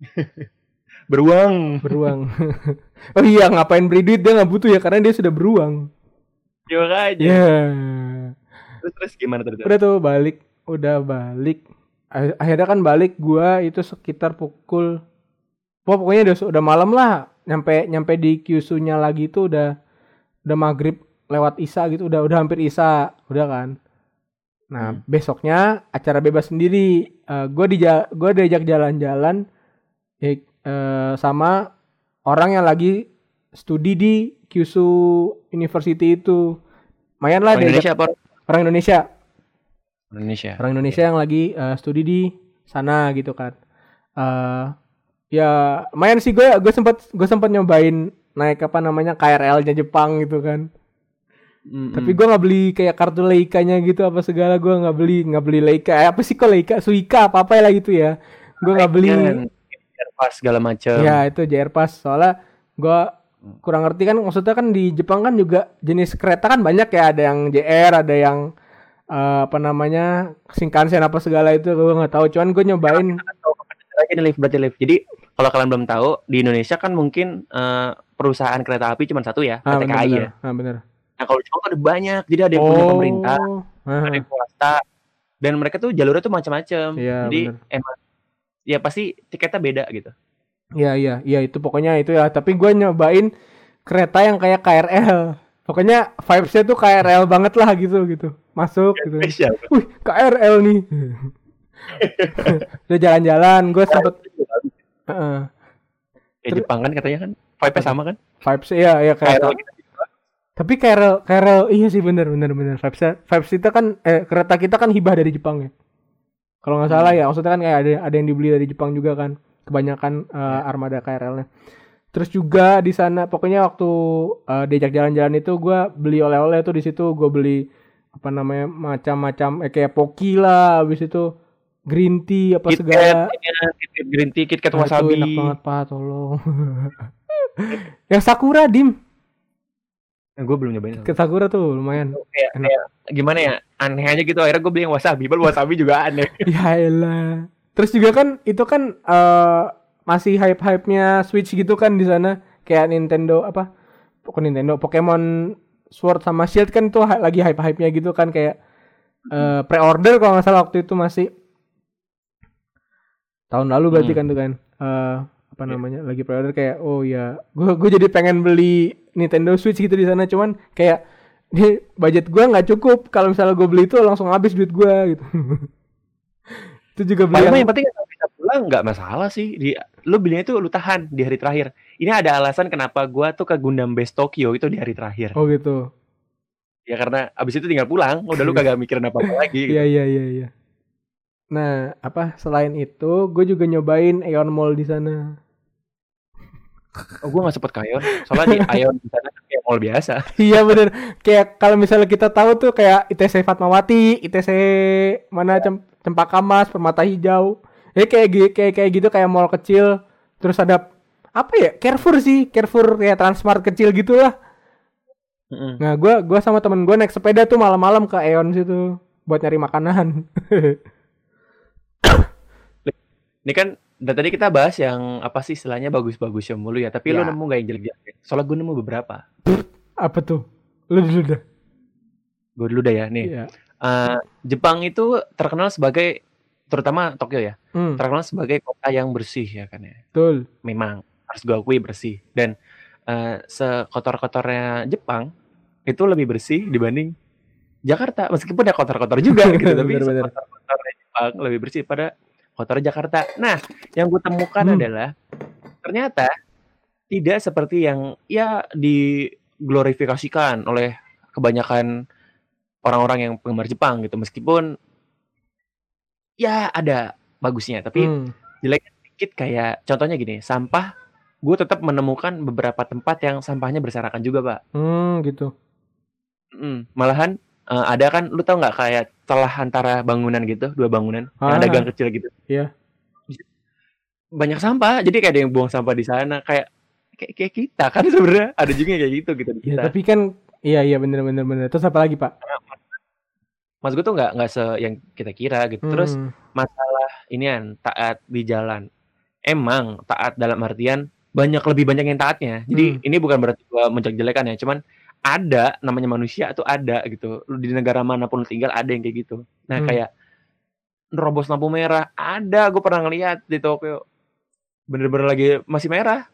Beruang.
beruang. oh iya ngapain beri duit dia nggak butuh ya karena dia sudah beruang.
Ya aja.
Ya.
Terus terus gimana terus?
Udah tuh balik, udah balik. Akhirnya kan balik gua itu sekitar pukul Wah, pokoknya udah udah malam lah. Nyampe nyampe di Kyushu-nya lagi itu udah udah maghrib lewat Isa gitu, udah udah hampir Isa, udah kan. Nah,
Hmm.
besoknya acara bebas sendiri. Eh gua di gua diajak jalan-jalan eh, eh, sama orang yang lagi studi di Kyushu University itu. Lumayan lah
Orang
diajak
Indonesia apa?
orang Indonesia
Indonesia.
orang Indonesia yang lagi eh, studi di sana gitu kan. Eh ya lumayan sih gue gue sempat gue sempat nyobain naik apa namanya KRL-nya Jepang gitu kan.
Mm-mm.
tapi gue nggak beli kayak kartu Leica-nya gitu apa segala gue nggak beli nggak beli Leica. Eh, apa sih kok Leica? Suica apa apa lah gitu ya. Gue nggak beli.
Kan, pas segala macam.
ya itu JR Pass soalnya gue kurang ngerti kan maksudnya kan di Jepang kan juga jenis kereta kan banyak ya. Ada yang JR ada yang eh, apa namanya Shinkansen apa segala itu gue nggak tahu cuman gue nyobain
Lagi nih lift berarti lift. Jadi kalau kalian belum tahu di Indonesia kan mungkin eh, perusahaan kereta api cuma satu ya,
ah
PT
bener
KAI
bener
ya.
ah bener
Nah kalau Jepang tuh ada banyak. Jadi ada yang punya pemerintah,
ah,
ada yang swasta, dan mereka tuh jalurnya tuh macam-macam.
Iya,
Jadi
bener.
emang ya pasti tiketnya beda gitu.
iya iya iya itu pokoknya itu ya tapi gue nyobain kereta yang kayak KRL pokoknya vibesnya tuh KRL banget lah gitu gitu masuk gitu.
Spesial.
wih KRL nih. Udah jalan-jalan gue sempet Heeh.
Ya Jepang kan katanya kan vibe sama kan?
vibes iya iya kereta
KRL gitu.
tapi KRL KRL iya sih bener bener bener. Vibes vibes kita kan eh kereta kita kan hibah dari Jepang ya. Kalau nggak salah ya maksudnya kan kayak ada ada yang dibeli dari Jepang juga kan. Kebanyakan eh, armada KRL-nya terus juga di sana pokoknya waktu eh, diajak jalan-jalan itu gua beli oleh-oleh tuh di situ. Gue beli apa namanya macam-macam eh, kayak poki lah habis itu green tea apa
KitKat,
segala
ya, KitKat green tea, KitKat
Nah, itu
wasabi.
enak banget pak tolong yang sakura dim
gue belum nyobain.
ke sakura tuh lumayan enak.
kayak gimana ya? Aneh aja gitu. Akhirnya gue beli yang wasabi. Padahal wasabi juga aneh.
ya elah terus juga kan itu kan eh, masih hype-hype-nya Switch gitu kan di sana kayak Nintendo apa bukan Nintendo Pokemon Sword sama Shield kan itu lagi hype-hype-nya gitu kan kayak eh, pre-order kalau nggak salah waktu itu masih tahun lalu berarti
Hmm.
kan tuh kan Eh, apa
Iya.
namanya lagi pre-order kayak oh ya gue gue jadi pengen beli Nintendo Switch gitu di sana cuman kayak ini budget gue nggak cukup kalau misalnya gue beli itu langsung habis duit gue gitu itu juga beli yang-
yang penting pulang nggak masalah sih. Di, lu belinya itu lu tahan di hari terakhir. Ini ada alasan kenapa gua tuh ke Gundam Base Tokyo itu di hari terakhir.
oh gitu
Ya karena abis itu tinggal pulang. Udah lu kagak mikirin apa-apa lagi. gitu.
iya iya iya iya nah apa selain itu gue juga nyobain Aeon Mall di sana
Oh, gua gak sempet ke Ion. Soalnya di Ion di sana kayak mall biasa.
iya bener kayak kalau misalnya kita tahu tuh kayak ITC Fatmawati ITC mana Cem Cempaka Mas Permata Hijau ya kayak kayak kayak gitu kayak mall kecil terus ada apa ya Carrefour sih Carrefour kayak Transmart kecil gitulah
Mm-mm.
nah gua gua sama temen gue naik sepeda tuh malam-malam ke Aeon situ buat nyari makanan
Ini kan dari tadi kita bahas yang apa sih istilahnya bagus-bagusnya mulu ya. Tapi lu
Ya.
nemu gak yang jelek-jelek? Soalnya gue nemu beberapa.
apa tuh lu dulu dah
Gue dulu dah ya nih.
iya
Eh, Jepang itu terkenal sebagai terutama Tokyo ya,
hmm,
terkenal sebagai kota yang bersih ya kan ya.
betul
Memang harus gue akui bersih dan eh, sekotor-kotornya Jepang itu lebih bersih dibanding Jakarta meskipun ya kotor-kotor juga gitu tapi
Bener-bener.
sekotor-kotornya Jepang lebih bersih pada kota Jakarta. Nah, yang gue temukan
Hmm.
adalah ternyata tidak seperti yang ya diglorifikasikan oleh kebanyakan orang-orang yang penggemar Jepang gitu. Meskipun ya ada bagusnya, tapi
Hmm.
dikit kayak contohnya gini, sampah gue tetap menemukan beberapa tempat yang sampahnya berserakan juga, Pak.
Hmm, gitu.
Mm, malahan eh, ada kan lu tau nggak kayak celah antara bangunan gitu, dua bangunan yang ada
Ah.
gang kecil gitu.
Iya.
Banyak sampah, jadi kayak ada yang buang sampah di sana kayak kayak, kayak kita kan sebenarnya ada juga yang kayak gitu gitu di
Ya, tapi kan iya iya bener bener bener. Terus apa lagi, Pak?
Mas gue tuh nggak nggak se yang kita kira gitu. Terus
Hmm.
masalah inian taat di jalan. Emang taat dalam artian banyak lebih banyak yang taatnya. Jadi
Hmm.
ini bukan berarti gua menjelek-jelekan ya, cuman ada namanya manusia tuh ada gitu. Lu di negara mana pun lu tinggal ada yang kayak gitu. Nah,
Hmm.
kayak nerobos lampu merah ada gue pernah ngeliat di Tokyo. Bener-bener lagi masih merah.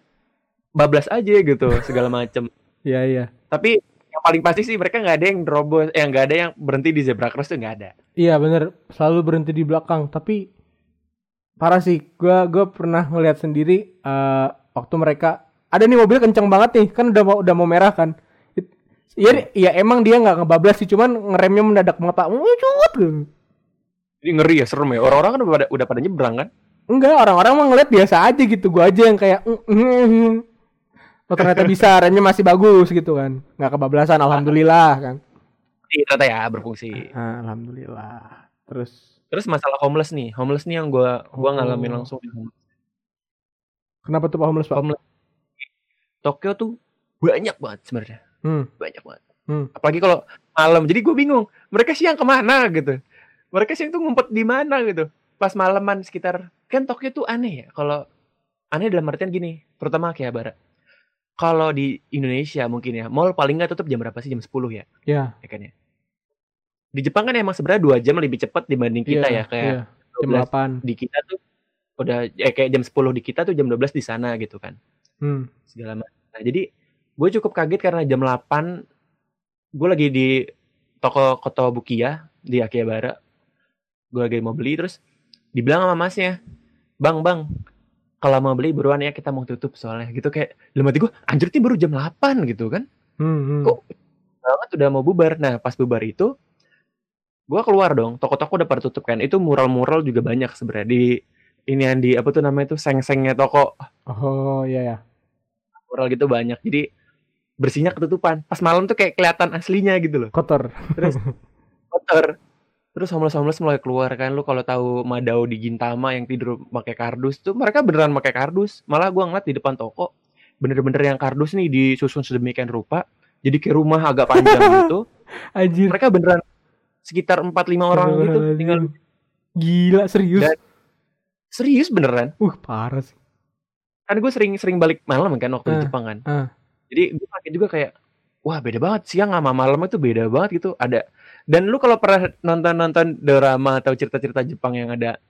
Bablas aja gitu segala macem.
Iya iya.
Tapi paling pasti sih mereka nggak ada yang nerobos, eh nggak ada yang berhenti di zebra cross tuh nggak ada.
Iya bener selalu berhenti di belakang tapi parah sih gua gua pernah ngeliat sendiri eh, waktu mereka ada nih mobil kenceng banget nih kan udah mau udah mau merah kan Iya iya emang dia nggak ngebablas sih cuman ngeremnya mendadak mata mucut gitu.
Ini ngeri ya, serem ya. Orang-orang kan udah pada, udah pada nyebrang kan.
Enggak orang-orang mah ngeliat biasa aja gitu gua aja yang kayak "Mm, mm, mm." Oh ternyata bisa remnya masih bagus gitu kan nggak kebablasan alhamdulillah kan
Iya, ternyata ya berfungsi.
Ah, alhamdulillah terus
Terus masalah homeless nih, homeless nih yang gua gua
Oh.
ngalamin langsung
kenapa tuh pak homeless pak
homeless. Tokyo tuh banyak banget sebenarnya,
hmm.
banyak banget.
Hmm.
Apalagi kalau malam. Jadi gue bingung, mereka siang ke mana gitu? Mereka siang tuh ngumpet di mana gitu? Pas malaman sekitar kan Tokyo tuh aneh ya. Kalau aneh dalam artian gini, terutama Akihabara. Kalau di Indonesia mungkin ya, mall paling nggak tutup jam berapa sih? Jam 10 ya,
ya
ya kan ya. Di Jepang kan emang sebenarnya dua jam lebih cepat dibanding kita
iya,
ya, kayak
iya. jam
12
8
di kita tuh udah eh, kayak jam 10 di kita tuh jam 12 di sana gitu kan
hmm.
segala macam. Nah, jadi gue cukup kaget karena jam 8 gue lagi di toko Kotobukiya di Akihabara. Gue lagi mau beli terus dibilang sama masnya, "Bang, Bang, kalau mau beli buruan ya kita mau tutup soalnya." Gitu kayak dalam hati gue, anjir ini baru jam 8 gitu kan.
Hmm, hmm.
Kok banget udah mau bubar. Nah, pas bubar itu gue keluar dong, toko-toko udah pada tutup kan. Itu mural-mural juga banyak sebenarnya di ini yang di apa tuh namanya tuh seng-sengnya toko
Oh iya ya.
mural gitu banyak. Jadi bersihnya ketutupan. Pas malam tuh kayak kelihatan aslinya gitu loh.
Kotor.
Terus kotor. Terus homeless-homeless mulai keluar kan. Lu kalau tahu Madao di Gintama yang tidur pakai kardus tuh mereka beneran pakai kardus. Malah gua ngeliat di depan toko bener-bener yang kardus nih disusun sedemikian rupa. Jadi kayak rumah agak panjang gitu.
Anjir.
Mereka beneran sekitar 4 5 orang gitu tinggal
Gila serius.
Dan- serius beneran.
Uh parah sih.
Kan gue sering sering balik malam kan waktu di
Ah,
Jepang kan.
ah.
Jadi gue kaget juga kayak wah beda banget siang sama malam itu beda banget gitu. Ada dan lu kalau pernah nonton-nonton drama atau cerita-cerita Jepang yang ada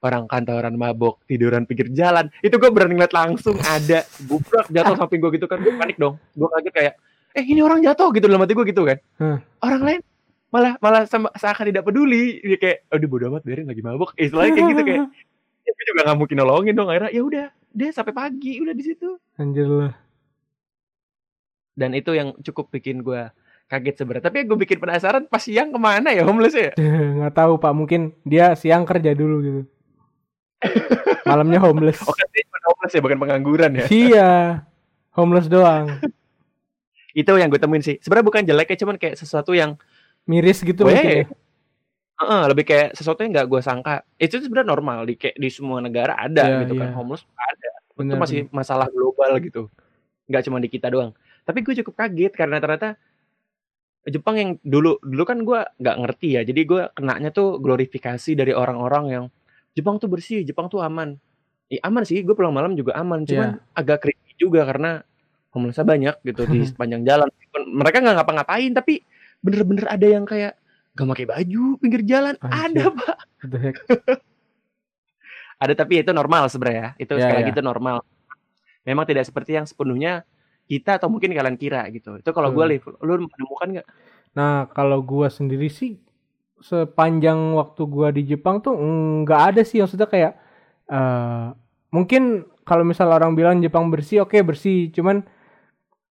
orang kantoran mabok tiduran pinggir jalan itu gue berani ngeliat langsung ada gubrak jatuh samping gue gitu kan gue panik dong. Gue kaget kayak eh ini orang jatuh gitu dalam hati gue gitu kan.
Hmm.
orang lain malah malah sama seakan tidak peduli. Dia kayak aduh bodo amat biarin lagi mabok. Istilahnya kayak gitu kayak ya, gue juga nggak mungkin nolongin dong. Akhirnya ya udah dia sampai pagi udah di situ.
Anjir lah.
dan itu yang cukup bikin gue kaget sebenarnya tapi gue bikin penasaran pas siang ke mana ya homeless ya
Nggak tahu pak mungkin dia siang kerja dulu gitu. Malamnya homeless.
oh kan dia cuma homeless ya bukan pengangguran ya
Iya. Homeless doang.
itu yang gue temuin sih sebenarnya bukan jelek ya cuman kayak sesuatu yang
Miris gitu
Weh.
mungkin ya.
Heeh, lebih kayak sesuatu yang nggak gue sangka itu sebenarnya normal di kayak di semua negara ada
Iya,
gitu kan
iya.
homeless ada
Bener,
itu masih masalah global gitu nggak cuma di kita doang tapi gue cukup kaget karena ternyata Jepang yang dulu dulu kan gue nggak ngerti ya. Jadi gue kenanya tuh glorifikasi dari orang-orang yang Jepang tuh bersih Jepang tuh aman. Ya, aman sih. Gue pulang malam juga aman. Cuman
Iya.
agak creepy juga karena homelessnya banyak gitu di sepanjang jalan. Mereka nggak ngapa-ngapain tapi bener-bener ada yang kayak gak pakai baju pinggir jalan.
Anjir.
ada pak. Ada tapi itu normal sebenarnya itu
Ya,
sekali
ya.
lagi itu normal. Memang tidak seperti yang sepenuhnya kita atau mungkin kalian kira gitu. Itu kalau gue
Hmm.
live lu menemukan nggak?
Nah kalau gua sendiri sih sepanjang waktu gua di Jepang tuh nggak ada sih. Maksudnya kayak eh mungkin kalau misal orang bilang Jepang bersih oke bersih. Cuman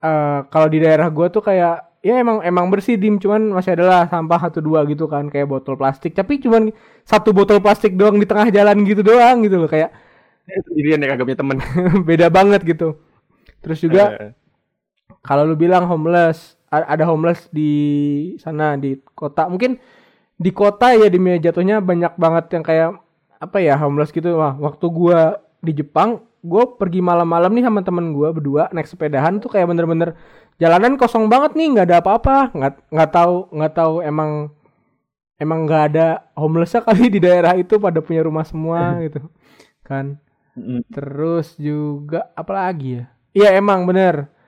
eh kalau di daerah gua tuh kayak ya emang emang bersih dim. Cuman masih adalah sampah satu dua gitu kan kayak botol plastik. Tapi cuman satu botol plastik doang di tengah jalan gitu doang gitu loh. Kayak
sendirian ya kagak punya temen.
beda banget gitu. Terus juga
Eh,
kalau lu bilang homeless ada homeless di sana di kota. Mungkin di kota ya di jatuhnya banyak banget yang kayak apa ya homeless gitu. Wah waktu gua di Jepang gue pergi malam-malam nih sama temen gua berdua naik sepedahan tuh kayak bener-bener jalanan kosong banget nih nggak ada apa-apa. Nggak nggak tahu nggak tahu emang emang nggak ada homelessnya kali di daerah itu pada punya rumah semua gitu kan. Terus juga apa lagi ya? Iya emang bener.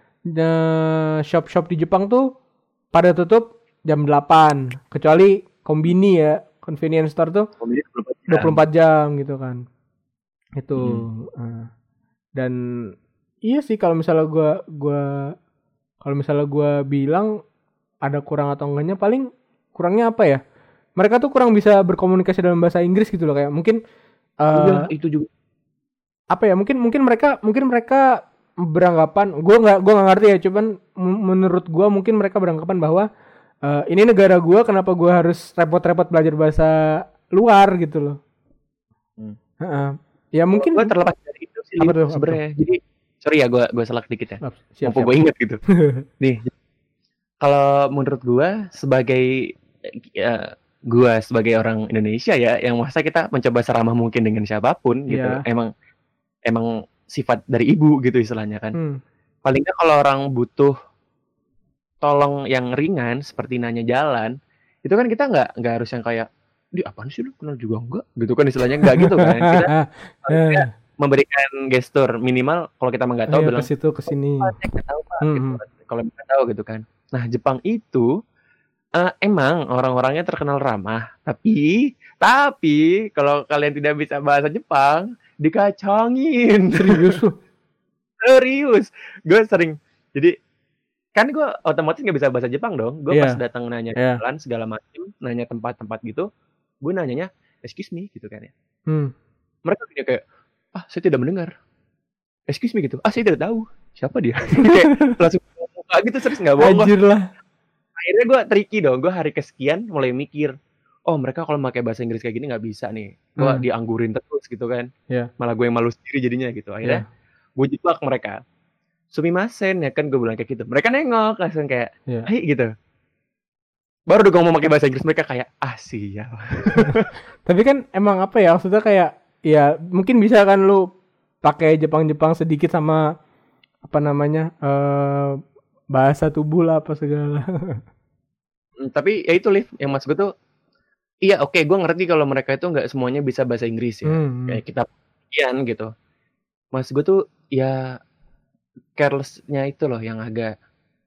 Shop-shop di Jepang tuh pada tutup jam 8 kecuali kombini ya, convenience store tuh
komedi 24 jam.
24 jam gitu kan. Itu.
Hmm.
eh. Dan iya sih kalau misalnya gua gua kalau misalnya gua bilang ada kurang atau enggaknya paling kurangnya apa ya? Mereka tuh kurang bisa berkomunikasi dalam bahasa Inggris gitu loh kayak mungkin
Iya, itu juga
apa ya mungkin mungkin mereka mungkin mereka beranggapan gue nggak gue nggak ngerti ya cuman menurut gue mungkin mereka beranggapan bahwa eh, ini negara gue kenapa gue harus repot-repot belajar bahasa luar gitu loh.
Hmm.
Heeh. ya mungkin
gue terlepas dari itu sih
Apa tuh, apa
jadi sorry ya gue gue salah dikit ya.
Siap,
gue inget gitu. Nih kalau menurut gue sebagai ya, gue sebagai orang Indonesia ya yang masa kita mencoba seramah mungkin dengan siapa pun gitu
Iya.
emang emang sifat dari ibu gitu istilahnya kan.
Hmm,
paling nggak kalau orang butuh tolong yang ringan seperti nanya jalan itu kan kita nggak nggak harus yang kayak di apaan sih lu? Kenal juga enggak gitu kan istilahnya nggak gitu kan. Kita
Eh,
memberikan gestur minimal kalau kita nggak tahu
ayo
bilang
ke situ ke sini.
"Oh, saya nggak tahu pak
Hmm,
gitu
hmm.
kan. kalau nggak tahu gitu kan. Nah Jepang itu eh, emang orang-orangnya terkenal ramah. Tapi tapi kalau kalian tidak bisa bahasa Jepang dikacangin.
Serius lu?
Serius. Gue sering jadi kan gue otomatis nggak bisa bahasa Jepang dong. Gue
Iya.
pas datang nanya
Iya.
jalan segala macam nanya tempat-tempat gitu gue nanyanya excuse me gitu kan ya.
Hmm.
mereka kayak ah saya tidak mendengar. Excuse me gitu. Ah saya tidak tahu siapa dia? Kayak langsung muka gitu serius nggak bohong. Gua.
anjir lah.
Akhirnya gue tricky dong gue hari kesekian mulai mikir oh mereka kalau pakai bahasa Inggris kayak gini nggak bisa nih. Gue
Hmm.
dianggurin terus gitu kan.
Iya.
malah gue yang malu sendiri jadinya gitu. Akhirnya gue jebak mereka. Sumimasen ya kan? Gue bilang kayak gitu. Mereka nengok langsung kayak
Iya.
hai gitu. Baru udah ngomong pakai bahasa Inggris mereka kayak ah sial.
Tapi kan emang apa ya maksudnya kayak ya mungkin bisa kan lu pakai Jepang-Jepang sedikit sama apa namanya eh bahasa tubuh lah apa segala.
Hmm, tapi ya itu liv yang mas gue tuh iya oke gue ngerti kalau mereka itu nggak semuanya bisa bahasa Inggris ya
Hmm.
kayak kita kian gitu mas gue tuh ya carelessnya itu loh yang agak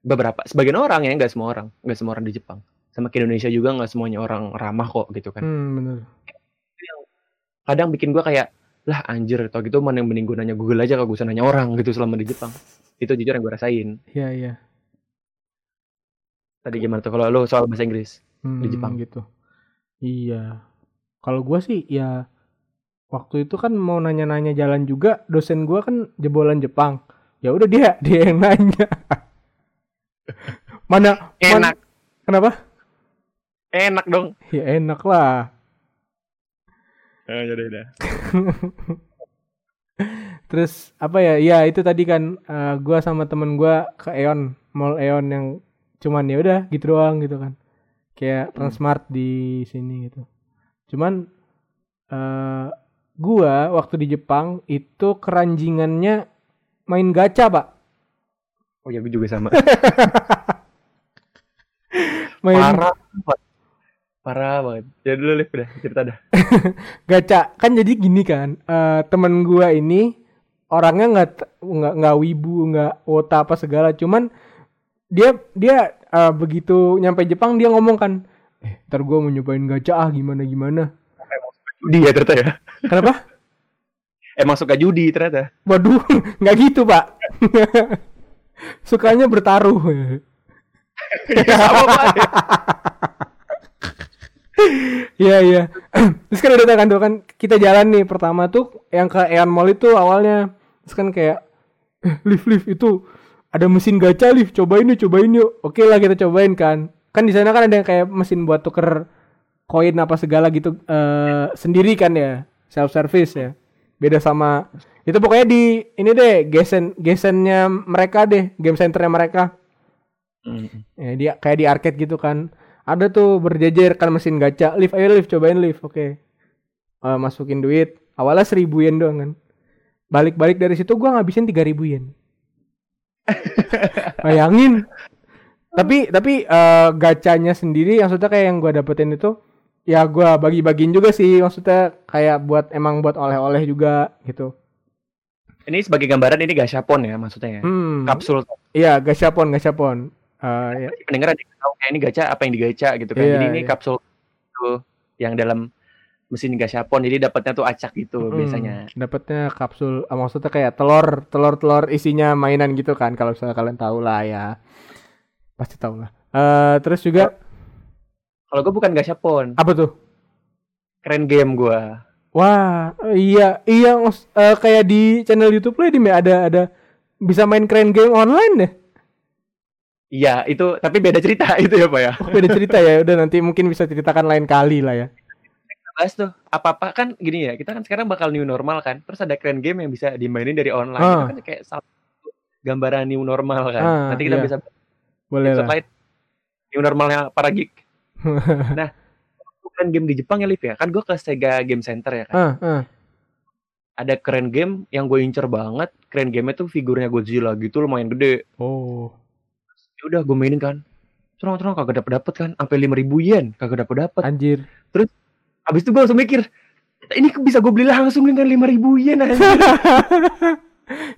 beberapa sebagian orang ya nggak semua orang nggak semua orang di Jepang sama ke Indonesia juga nggak semuanya orang ramah kok gitu kan
Hmm, bener.
kadang bikin gue kayak lah anjir tau gitu mana yang mending gue nanya Google aja kalau gue nanya orang gitu selama di Jepang itu jujur yang gue rasain
Iya, iya.
tadi gimana tuh kalau lo soal bahasa Inggris
Hmm,
Di Jepang.
gitu. Iya. Kalau gua sih ya waktu itu kan mau nanya-nanya jalan juga, dosen gua kan jebolan Jepang. Ya udah dia dia yang nanya. Mana
enak
kenapa?
enak dong
Ya enak lah.
eh, yaudah, yaudah.
Terus apa ya? Ya itu tadi kan eh, gua sama temen gua ke Eon, Mall Eon yang cuman ya udah gitu doang gitu kan. Kayak Transmart di sini gitu. Cuman eh gua waktu di Jepang itu keranjingannya main gacha, Pak.
oh ya gue juga sama
Main
parah banget. parah banget ya dulu liv udah cerita dah
gacha. Kan jadi gini kan, eh temen gua ini orangnya nggak nggak nggak wibu, nggak wota apa segala, cuman dia dia eh, begitu nyampe Jepang dia ngomong kan, eh ntar gua mau nyobain gacha ah gimana gimana.
judi ya ternyata ya
Kenapa?
emang suka judi ternyata
Waduh, nggak gitu pak. Sukanya bertaruh.
sama Pak.
Iya iya. Terus kan udah kan tuh kan kita jalan nih pertama tuh yang ke Eon Mall itu awalnya. Terus kan kayak eh, lift lift itu ada mesin gacha lift cobain yuk cobain yuk. Oke lah kita cobain kan. Kan di sana kan ada yang kayak mesin buat tuker koin apa segala gitu eh sendiri kan ya self service ya. Beda sama itu pokoknya di ini deh gesen gesennya mereka deh game centernya mereka.
Hmm.
Ya, dia kayak di arcade gitu kan. Ada tuh berjejer kan mesin gacha. Lift ayo lift cobain lift. Oke. Eh, masukin duit. Awalnya seribu yen doang kan. Balik-balik dari situ gua ngabisin 3000 yen. Bayangin. Tapi tapi eh, gacanya sendiri yang maksudnya kayak yang gua dapetin itu ya gua bagi-bagiin juga sih maksudnya kayak buat emang buat oleh-oleh juga gitu.
Ini sebagai gambaran ini gashapon ya maksudnya ya.
Hmm.
Kapsul
Iya, gashapon, gashapon. Eh, ya.
pendengar ada yang tahu kayak ini gacha apa yang digacha gitu kan.
Iya,
jadi ini
iya.
kapsul itu yang dalam mesin gashapon jadi dapatnya tuh acak gitu
Hmm,
biasanya.
Dapatnya kapsul, ah, maksudnya kayak telur, telur-telur isinya mainan gitu kan. Kalau misalnya kalian tahu lah ya, pasti tahu lah. Eh, terus juga
Kalau gue bukan gashapon,
apa tuh?
keren game gua.
Wah, iya, iya, eh, kayak di channel YouTube lo di ada ada bisa main keren game online deh.
Iya, itu tapi beda cerita itu ya, Pak ya.
Oh, beda cerita ya. Udah nanti mungkin bisa ceritakan lain kali lah ya.
Bahas tuh apa-apa kan gini ya kita kan sekarang bakal new normal kan terus ada keren game yang bisa dimainin dari online
Ah.
itu kan kayak salah satu gambaran new normal kan
Ah,
nanti kita
iya.
bisa
Boleh lah.
new normalnya para geek nah keren game di Jepang ya Liv ya kan gue ke Sega Game Center ya kan
Ah, ah.
ada keren game yang gue incer banget keren game itu figurnya Godzilla gitu lumayan gede
Oh.
ya udah gue mainin kan terus terus kagak dapet dapet kan sampai lima ribu yen kagak dapet dapet
Anjir.
Abis itu gue langsung mikir ini bisa gue beli langsung dengan lima ribu yen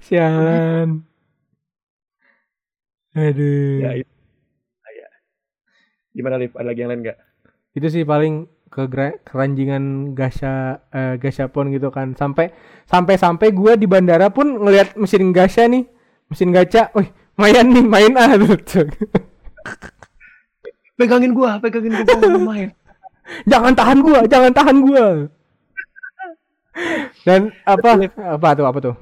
Sialan. Aduh.
ya itu. Ya. gimana Liv ada lagi yang lain nggak?
Itu sih paling ke keranjingan gasha eh, gashapon gitu kan. Sampai sampai sampai gua di bandara pun ngelihat mesin gasha nih. Mesin gacha. Wih main nih main. Ah
pegangin gua pegangin mau main
jangan tahan gua jangan tahan gua. Dan apa? Apa tuh apa tuh?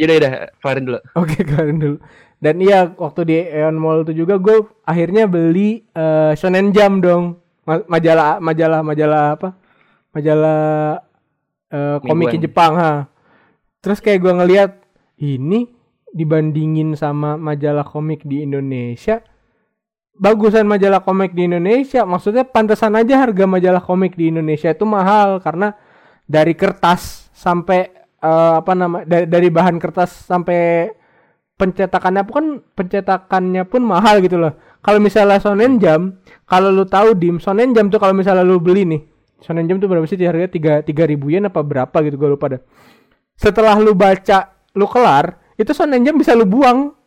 Yaudah yaudah. Kelarin dulu.
Oke kalian dulu. Dan iya waktu di Eon Mall itu juga gue akhirnya beli eh, Shonen Jump dong. Ma- majalah majalah majalah apa? Majalah eh, komik. Jepang ha. Terus kayak gue ngeliat ini dibandingin sama majalah komik di Indonesia bagusan majalah komik di Indonesia maksudnya pantesan aja harga majalah komik di Indonesia itu mahal karena dari kertas sampai eh, apa nama dari, dari bahan kertas sampai pencetakannya pun pencetakannya pun mahal gitu loh. Kalau misalnya Shonen Jump, kalau lu tahu dim Shonen Jump tuh kalau misalnya lu beli nih, Shonen Jump tuh berapa sih harganya tiga tiga ribu yen apa berapa gitu gue lupa dah. Setelah lu baca, lu kelar, itu Shonen Jump bisa lu buang.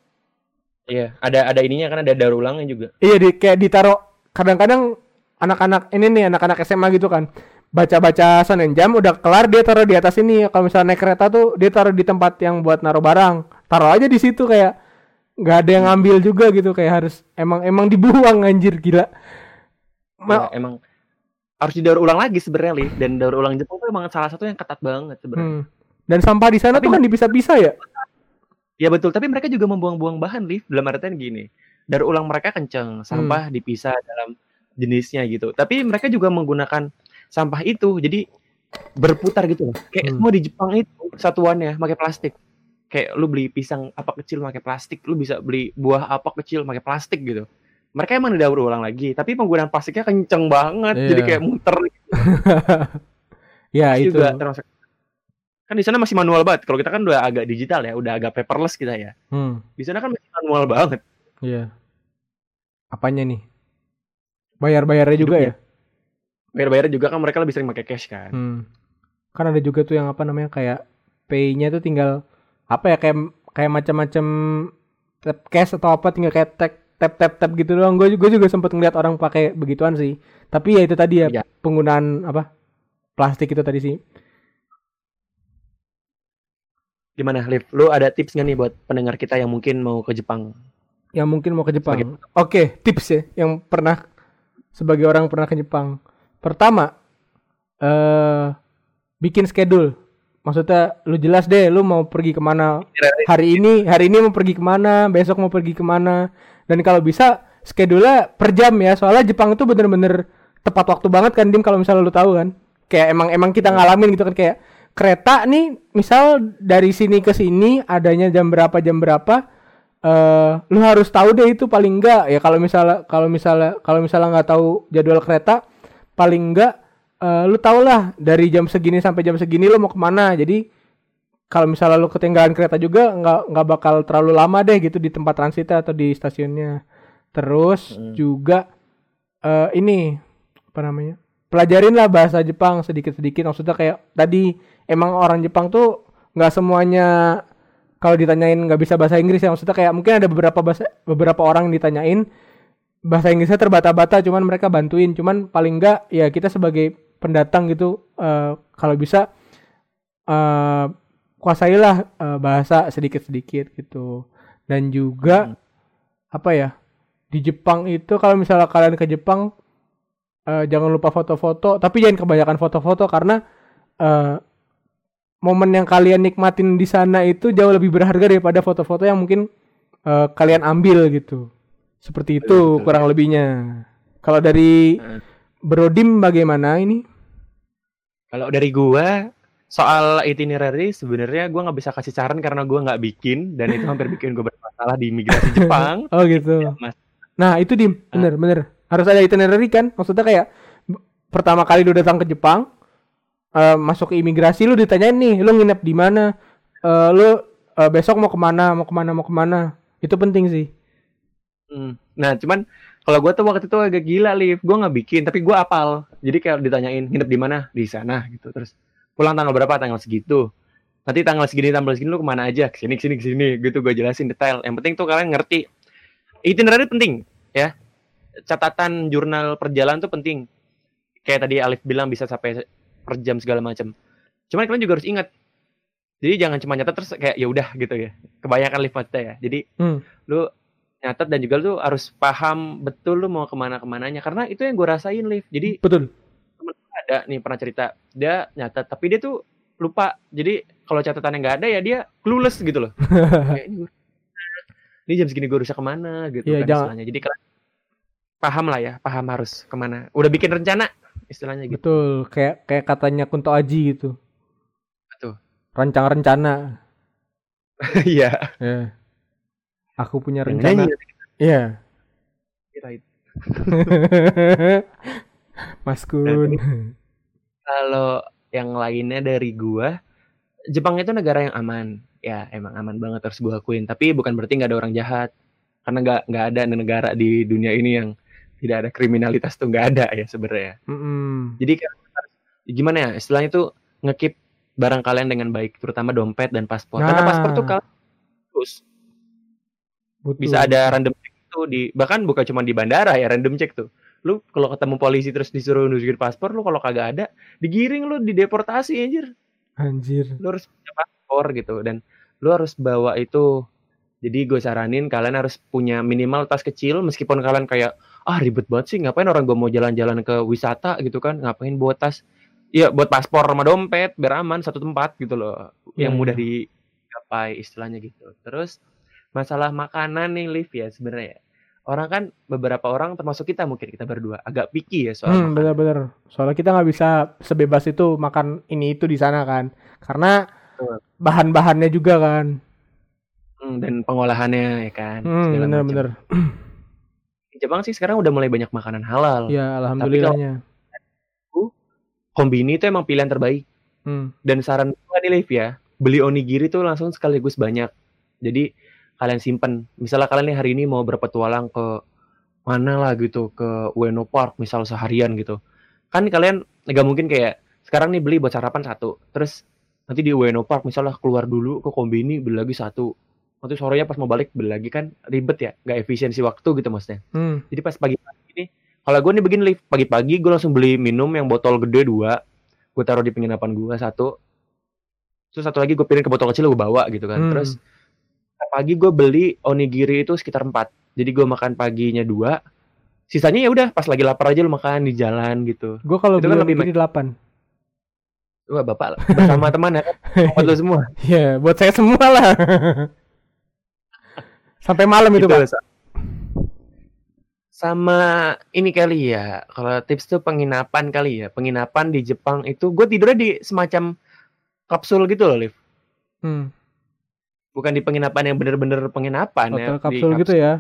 Iya ada ada ininya kan ada daur ulangnya juga.
Iya di kayak ditaruh kadang-kadang anak-anak ini nih anak-anak SMA gitu kan baca-baca Shonen Jump udah kelar dia taruh di atas ini. Kalau misalnya naik kereta tuh dia taruh di tempat yang buat naruh barang. Taruh aja di situ kayak nggak ada yang ngambil juga gitu kayak harus emang emang dibuang anjir gila. Ma-
Ya, emang harus didaur ulang lagi sebenarnya dan daur ulang Jepang tuh emang salah satu yang ketat banget sebenarnya.
Hmm. dan sampah di sana
Tapi
tuh kan dipisah-pisah ya
ya betul. Tapi mereka juga membuang-buang bahan Liv. Dalam artian gini daur ulang mereka kenceng sampah dipisah dalam jenisnya gitu. Tapi mereka juga menggunakan sampah itu jadi berputar gitu loh. Kayak
Hmm.
semua di Jepang itu satuannya pakai plastik. Kayak lu beli pisang apa kecil pakai plastik lu bisa beli buah apa kecil pakai plastik gitu. Mereka emang didaur ulang lagi tapi penggunaan plastiknya kenceng banget jadi
Iya.
kayak muter.
Ya
Terus
itu.
juga termasuk kan di sana masih manual banget kalau kita kan udah agak digital ya udah agak paperless kita ya
hmm.
di sana kan masih manual banget
iya apanya nih bayar-bayarnya juga ya
bayar-bayar juga kan mereka lebih sering pakai cash kan
Hmm. Kan ada juga tuh yang apa namanya kayak pay-nya tuh tinggal apa ya kayak kayak macam-macam tap cash atau apa tinggal kayak tap tap tap tap gitu doang. Gue juga juga sempat ngeliat orang pakai begituan sih. Tapi ya itu tadi ya
Iya.
penggunaan apa plastik itu tadi sih.
Gimana Liv lu ada tips nggak nih buat pendengar kita yang mungkin mau ke Jepang
Yang mungkin mau ke Jepang. Oke tips ya yang pernah sebagai orang pernah ke Jepang. pertama eh bikin schedule. Maksudnya lu jelas deh lu mau pergi ke mana hari ini, hari ini mau pergi ke mana, besok mau pergi ke mana. Dan kalau bisa schedule per jam ya. Soalnya Jepang itu bener-bener tepat waktu banget kan Dim kalau misalnya lu tahu kan. Kayak emang emang kita ngalamin gitu kan kayak kereta nih misal dari sini ke sini adanya jam berapa jam berapa eh lu harus tahu deh itu paling enggak ya kalau misalnya kalau misalnya kalau misalnya nggak tahu jadwal kereta paling enggak eh lu tau lah dari jam segini sampai jam segini lu mau ke mana. Jadi kalau misalnya lu ketinggalan kereta juga nggak nggak bakal terlalu lama deh gitu di tempat transitnya atau di stasiunnya. Terus
Hmm.
juga eh ini apa namanya pelajarin lah bahasa Jepang sedikit-sedikit. Maksudnya kayak tadi emang orang Jepang tuh nggak semuanya kalau ditanyain nggak bisa bahasa Inggris ya. Maksudnya kayak mungkin ada beberapa bahasa beberapa orang yang ditanyain bahasa Inggrisnya terbata-bata cuman mereka bantuin. Cuman paling enggak ya kita sebagai pendatang gitu eh, kalau bisa eh kuasailah eh, bahasa sedikit-sedikit gitu. Dan juga apa ya di Jepang itu kalau misalnya kalian ke Jepang eh, jangan lupa foto-foto. Tapi jangan kebanyakan foto-foto karena eh, momen yang kalian nikmatin di sana itu jauh lebih berharga daripada foto-foto yang mungkin eh, kalian ambil gitu seperti itu
Betul, betul.
kurang lebihnya kalau dari
Hmm.
Brodim bagaimana ini
Kalau dari gua soal itinerary sebenarnya gua nggak bisa kasih saran karena gua nggak bikin dan itu hampir bikin gua bermasalah di imigrasi Jepang.
oh gitu
Mas.
Nah itu dim, bener bener harus ada itinerary kan, maksudnya kayak pertama kali lu datang ke Jepang, eh, masuk ke imigrasi lu ditanyain nih, lu nginep di mana, Eh, lu eh, besok mau ke mana, mau ke mana, mau ke mana, itu penting sih.
Hmm. Nah, cuman kalau gua tuh waktu itu agak gila, Liv. Gua nggak bikin, tapi gua apal. Jadi kayak ditanyain nginep di mana? Di sana gitu. Terus pulang tanggal berapa? Tanggal segitu. Nanti tanggal segini, tanggal segini lu ke mana aja? Ke sini, ke sini, ke sini. Gitu gue jelasin detail. Yang penting tuh kalian ngerti. Itinerary penting, ya. Catatan jurnal perjalanan tuh penting. Kayak tadi Alif bilang bisa sampai per jam segala macam. Cuman kalian juga harus ingat. Jadi jangan cuma nyatet terus kayak ya udah gitu ya. Kebanyakan Liv maksudnya ya. Jadi
Hmm.
lu nyatet dan juga lu harus paham betul lu mau ke mana ke mananya karena itu yang gue rasain live jadi
Betul.
ada nih pernah cerita dia nyatet tapi dia tuh lupa jadi kalau catatannya nggak ada ya dia clueless gitu loh Kayak, ini, ini jam segini gue harusnya ke mana gitu
Iya,
kan
jangan-
jadi kalian paham lah ya paham harus ke mana udah bikin rencana istilahnya gitu
Betul, kayak kayak katanya Kunto Aji gitu.
Betul.
Rancang rencana.
iya
Ya. Aku punya rencana. Iya.
kira itu.
Mas Kun.
kalau yang lainnya dari gua Jepang itu negara yang aman ya emang aman banget harus gua akuin tapi bukan berarti nggak ada orang jahat karena nggak nggak ada negara di dunia ini yang tidak ada kriminalitas tuh nggak ada ya sebenarnya
Mm-mm.
jadi gimana ya istilahnya tuh ngekip barang kalian dengan baik terutama dompet dan paspor karena
Nah.
paspor tuh kalian terus
Betul.
bisa ada random check tuh di bahkan bukan cuma di bandara ya random check tuh lu kalau ketemu polisi terus disuruh nunjukin paspor lu kalau kagak ada digiring lu dideportasi anjir
Anjir.
lu harus punya paspor gitu dan lu harus bawa itu jadi gue saranin kalian harus punya minimal tas kecil meskipun kalian kayak ah ribet banget sih ngapain orang gue mau jalan-jalan ke wisata gitu kan ngapain bawa tas Iya buat paspor sama dompet biar aman satu tempat gitu loh yang
Iya,
mudah
iya.
digapai istilahnya gitu terus masalah makanan nih Liv ya sebenarnya orang kan beberapa orang termasuk kita mungkin kita berdua agak picky ya soal
Hmm, bener-bener. Soalnya kita nggak bisa sebebas itu makan ini itu di sana kan. Karena bahan-bahannya juga kan.
Hmm, dan pengolahannya ya kan
Hmm, bener-bener.
Di Jepang sih sekarang udah mulai banyak makanan halal.
Ya, alhamdulillahnya.
kombini itu emang pilihan terbaik.
Hmm.
dan saran gue nih Liv ya beli onigiri tuh langsung sekaligus banyak. Jadi kalian simpen. Misalnya kalian nih hari ini mau berpetualang ke mana lah gitu ke Ueno Park misal seharian gitu. Kan kalian nggak mungkin kayak sekarang nih beli buat sarapan satu terus nanti di Ueno Park misalnya keluar dulu ke kombini beli lagi satu nanti sorenya pas mau balik beli lagi kan ribet ya nggak efisiensi waktu gitu maksudnya
Hmm.
jadi pas pagi-pagi ini, kalau gue nih begini live pagi-pagi gue langsung beli minum yang botol gede dua, gue taruh di penginapan gue satu, terus satu lagi gue piring ke botol kecil gue bawa gitu kan.
Hmm.
Terus pagi gue beli onigiri itu sekitar empat, jadi gue makan paginya dua, Sisanya ya udah pas lagi lapar aja lu makan di jalan gitu.
Gue kalau
kan
belum
lebih
lebih delapan.
Wah, Bapak bersama teman ya kan. Buat lu semua.
Ya, buat saya semua lah. Sampai malam itu,
Gitu,
Pak.
Sa- Sama ini kali ya, kalau tips tuh penginapan kali ya. Penginapan di Jepang itu gue tidurnya di semacam kapsul gitu loh, Liv.
Hmm,
Bukan di penginapan yang bener-bener penginapan ya.
hotel
di
kapsul gitu ya.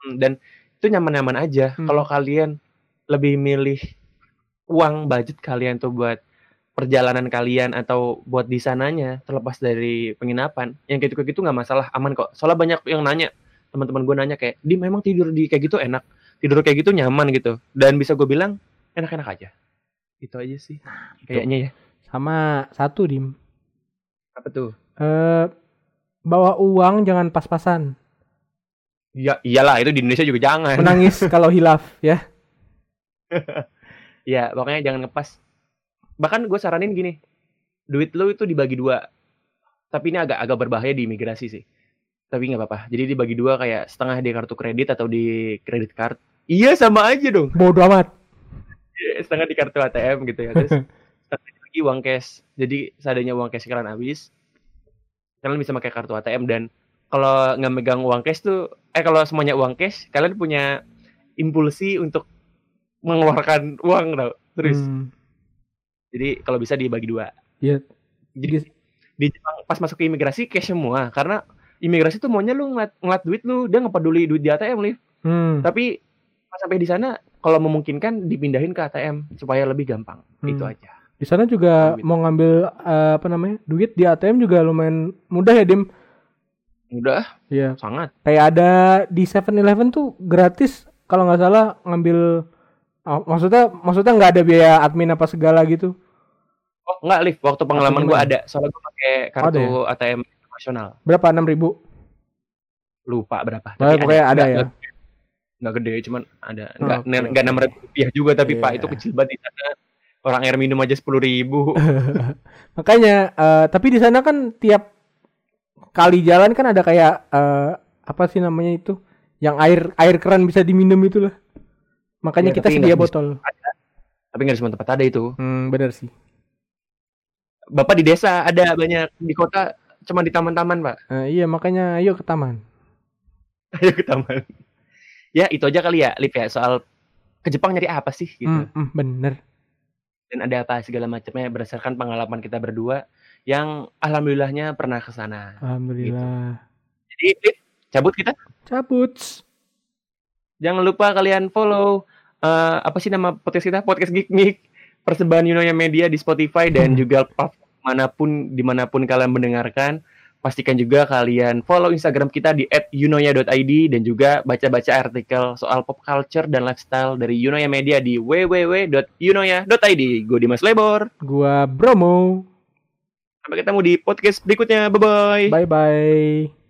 Hmm, Dan itu nyaman-nyaman aja.
Hmm.
Kalau kalian lebih milih uang budget kalian tuh buat perjalanan kalian atau buat di sananya terlepas dari penginapan, yang kayak gitu-gitu nggak masalah, aman kok. Soalnya banyak yang nanya, teman-teman gue nanya kayak, di memang tidur di kayak gitu enak, tidur kayak gitu nyaman gitu. Dan bisa gue bilang enak-enak aja. Itu aja sih, kayaknya ya.
Sama satu, Dim.
Apa tuh?
Eh bawa uang jangan pas-pasan.
Ya iyalah itu di Indonesia juga jangan.
Menangis kalau hilaf ya.
Ya, pokoknya jangan ngepas. Bahkan gue saranin gini, duit lu itu dibagi dua. Tapi ini agak agak berbahaya di imigrasi sih. Tapi nggak apa-apa. Jadi dibagi dua kayak setengah di kartu kredit atau di kredit card. Iya sama aja dong.
Bodoh amat.
Iya, Setengah di kartu ATM gitu ya. Terus setengah lagi uang cash. Jadi seadanya uang cash kalian habis, kalian bisa pakai kartu ATM dan kalau nggak megang uang cash tuh, eh kalau semuanya uang cash, kalian punya impulsi untuk mengeluarkan uang tau. Terus
Hmm,
Jadi kalau bisa dibagi dua.
Iya.
Jadi di Jepang pas masuk ke imigrasi cash semua karena imigrasi tuh maunya lu ngeliat, ngeliat duit lu, dia nggak peduli duit di ATM nih.
hmm,
Tapi pas sampai di sana kalau memungkinkan dipindahin ke ATM supaya lebih gampang.
Hmm.
Itu aja.
Di sana juga mau ngambil eh, apa namanya? Duit di ATM juga lumayan mudah ya, Dim.
Udah
Iya.
sangat.
Kayak ada di 7-Eleven tuh gratis kalau nggak salah ngambil oh, maksudnya maksudnya nggak ada biaya admin apa segala gitu.
Oh enggak lift waktu pengalaman gua
gimana?
ada soalnya gua pakai kartu
Ada
ATM nasional.
Berapa? 6000
Lupa berapa.
Nah, pokoknya ada ya.
Nggak- Nggak gede, cuman ada.
Oke,
enggak enam ratus rupiah juga tapi
Iya.
pak itu kecil banget di sana. Orang air minum aja sepuluh ribu.
Makanya eh, tapi di sana kan tiap kali jalan kan ada kayak eh, apa sih namanya itu? Yang air air keran bisa diminum itu lah. Makanya
Iya,
kita sedia botol.
tapi nggak di semua tempat ada itu.
Hmm, bener sih.
Bapak di desa ada banyak di kota cuma di taman-taman pak.
Eh, iya makanya ayo ke taman.
Ayo ke taman. Ya itu aja kali ya, Lip ya soal ke Jepang nyari apa sih gitu.
Hmm, hmm, bener.
Dan ada apa segala macamnya berdasarkan pengalaman kita berdua yang alhamdulillahnya pernah ke sana.
Alhamdulillah.
Jadi Lip, cabut kita.
Cabut.
Jangan lupa kalian follow eh, apa sih nama podcast kita? Podcast Geek Geek. Persembahan Yunoya Media di Spotify dan
Hmm.
juga mana pun di mana pun kalian mendengarkan. Pastikan juga kalian follow Instagram kita di @yunoya.id dan juga baca-baca artikel soal pop culture dan lifestyle dari Yunoya Media di www.yunoya.id. Gue Dimas Lebor.
Gua Bromo.
Sampai ketemu di podcast berikutnya. Bye bye.
Bye bye.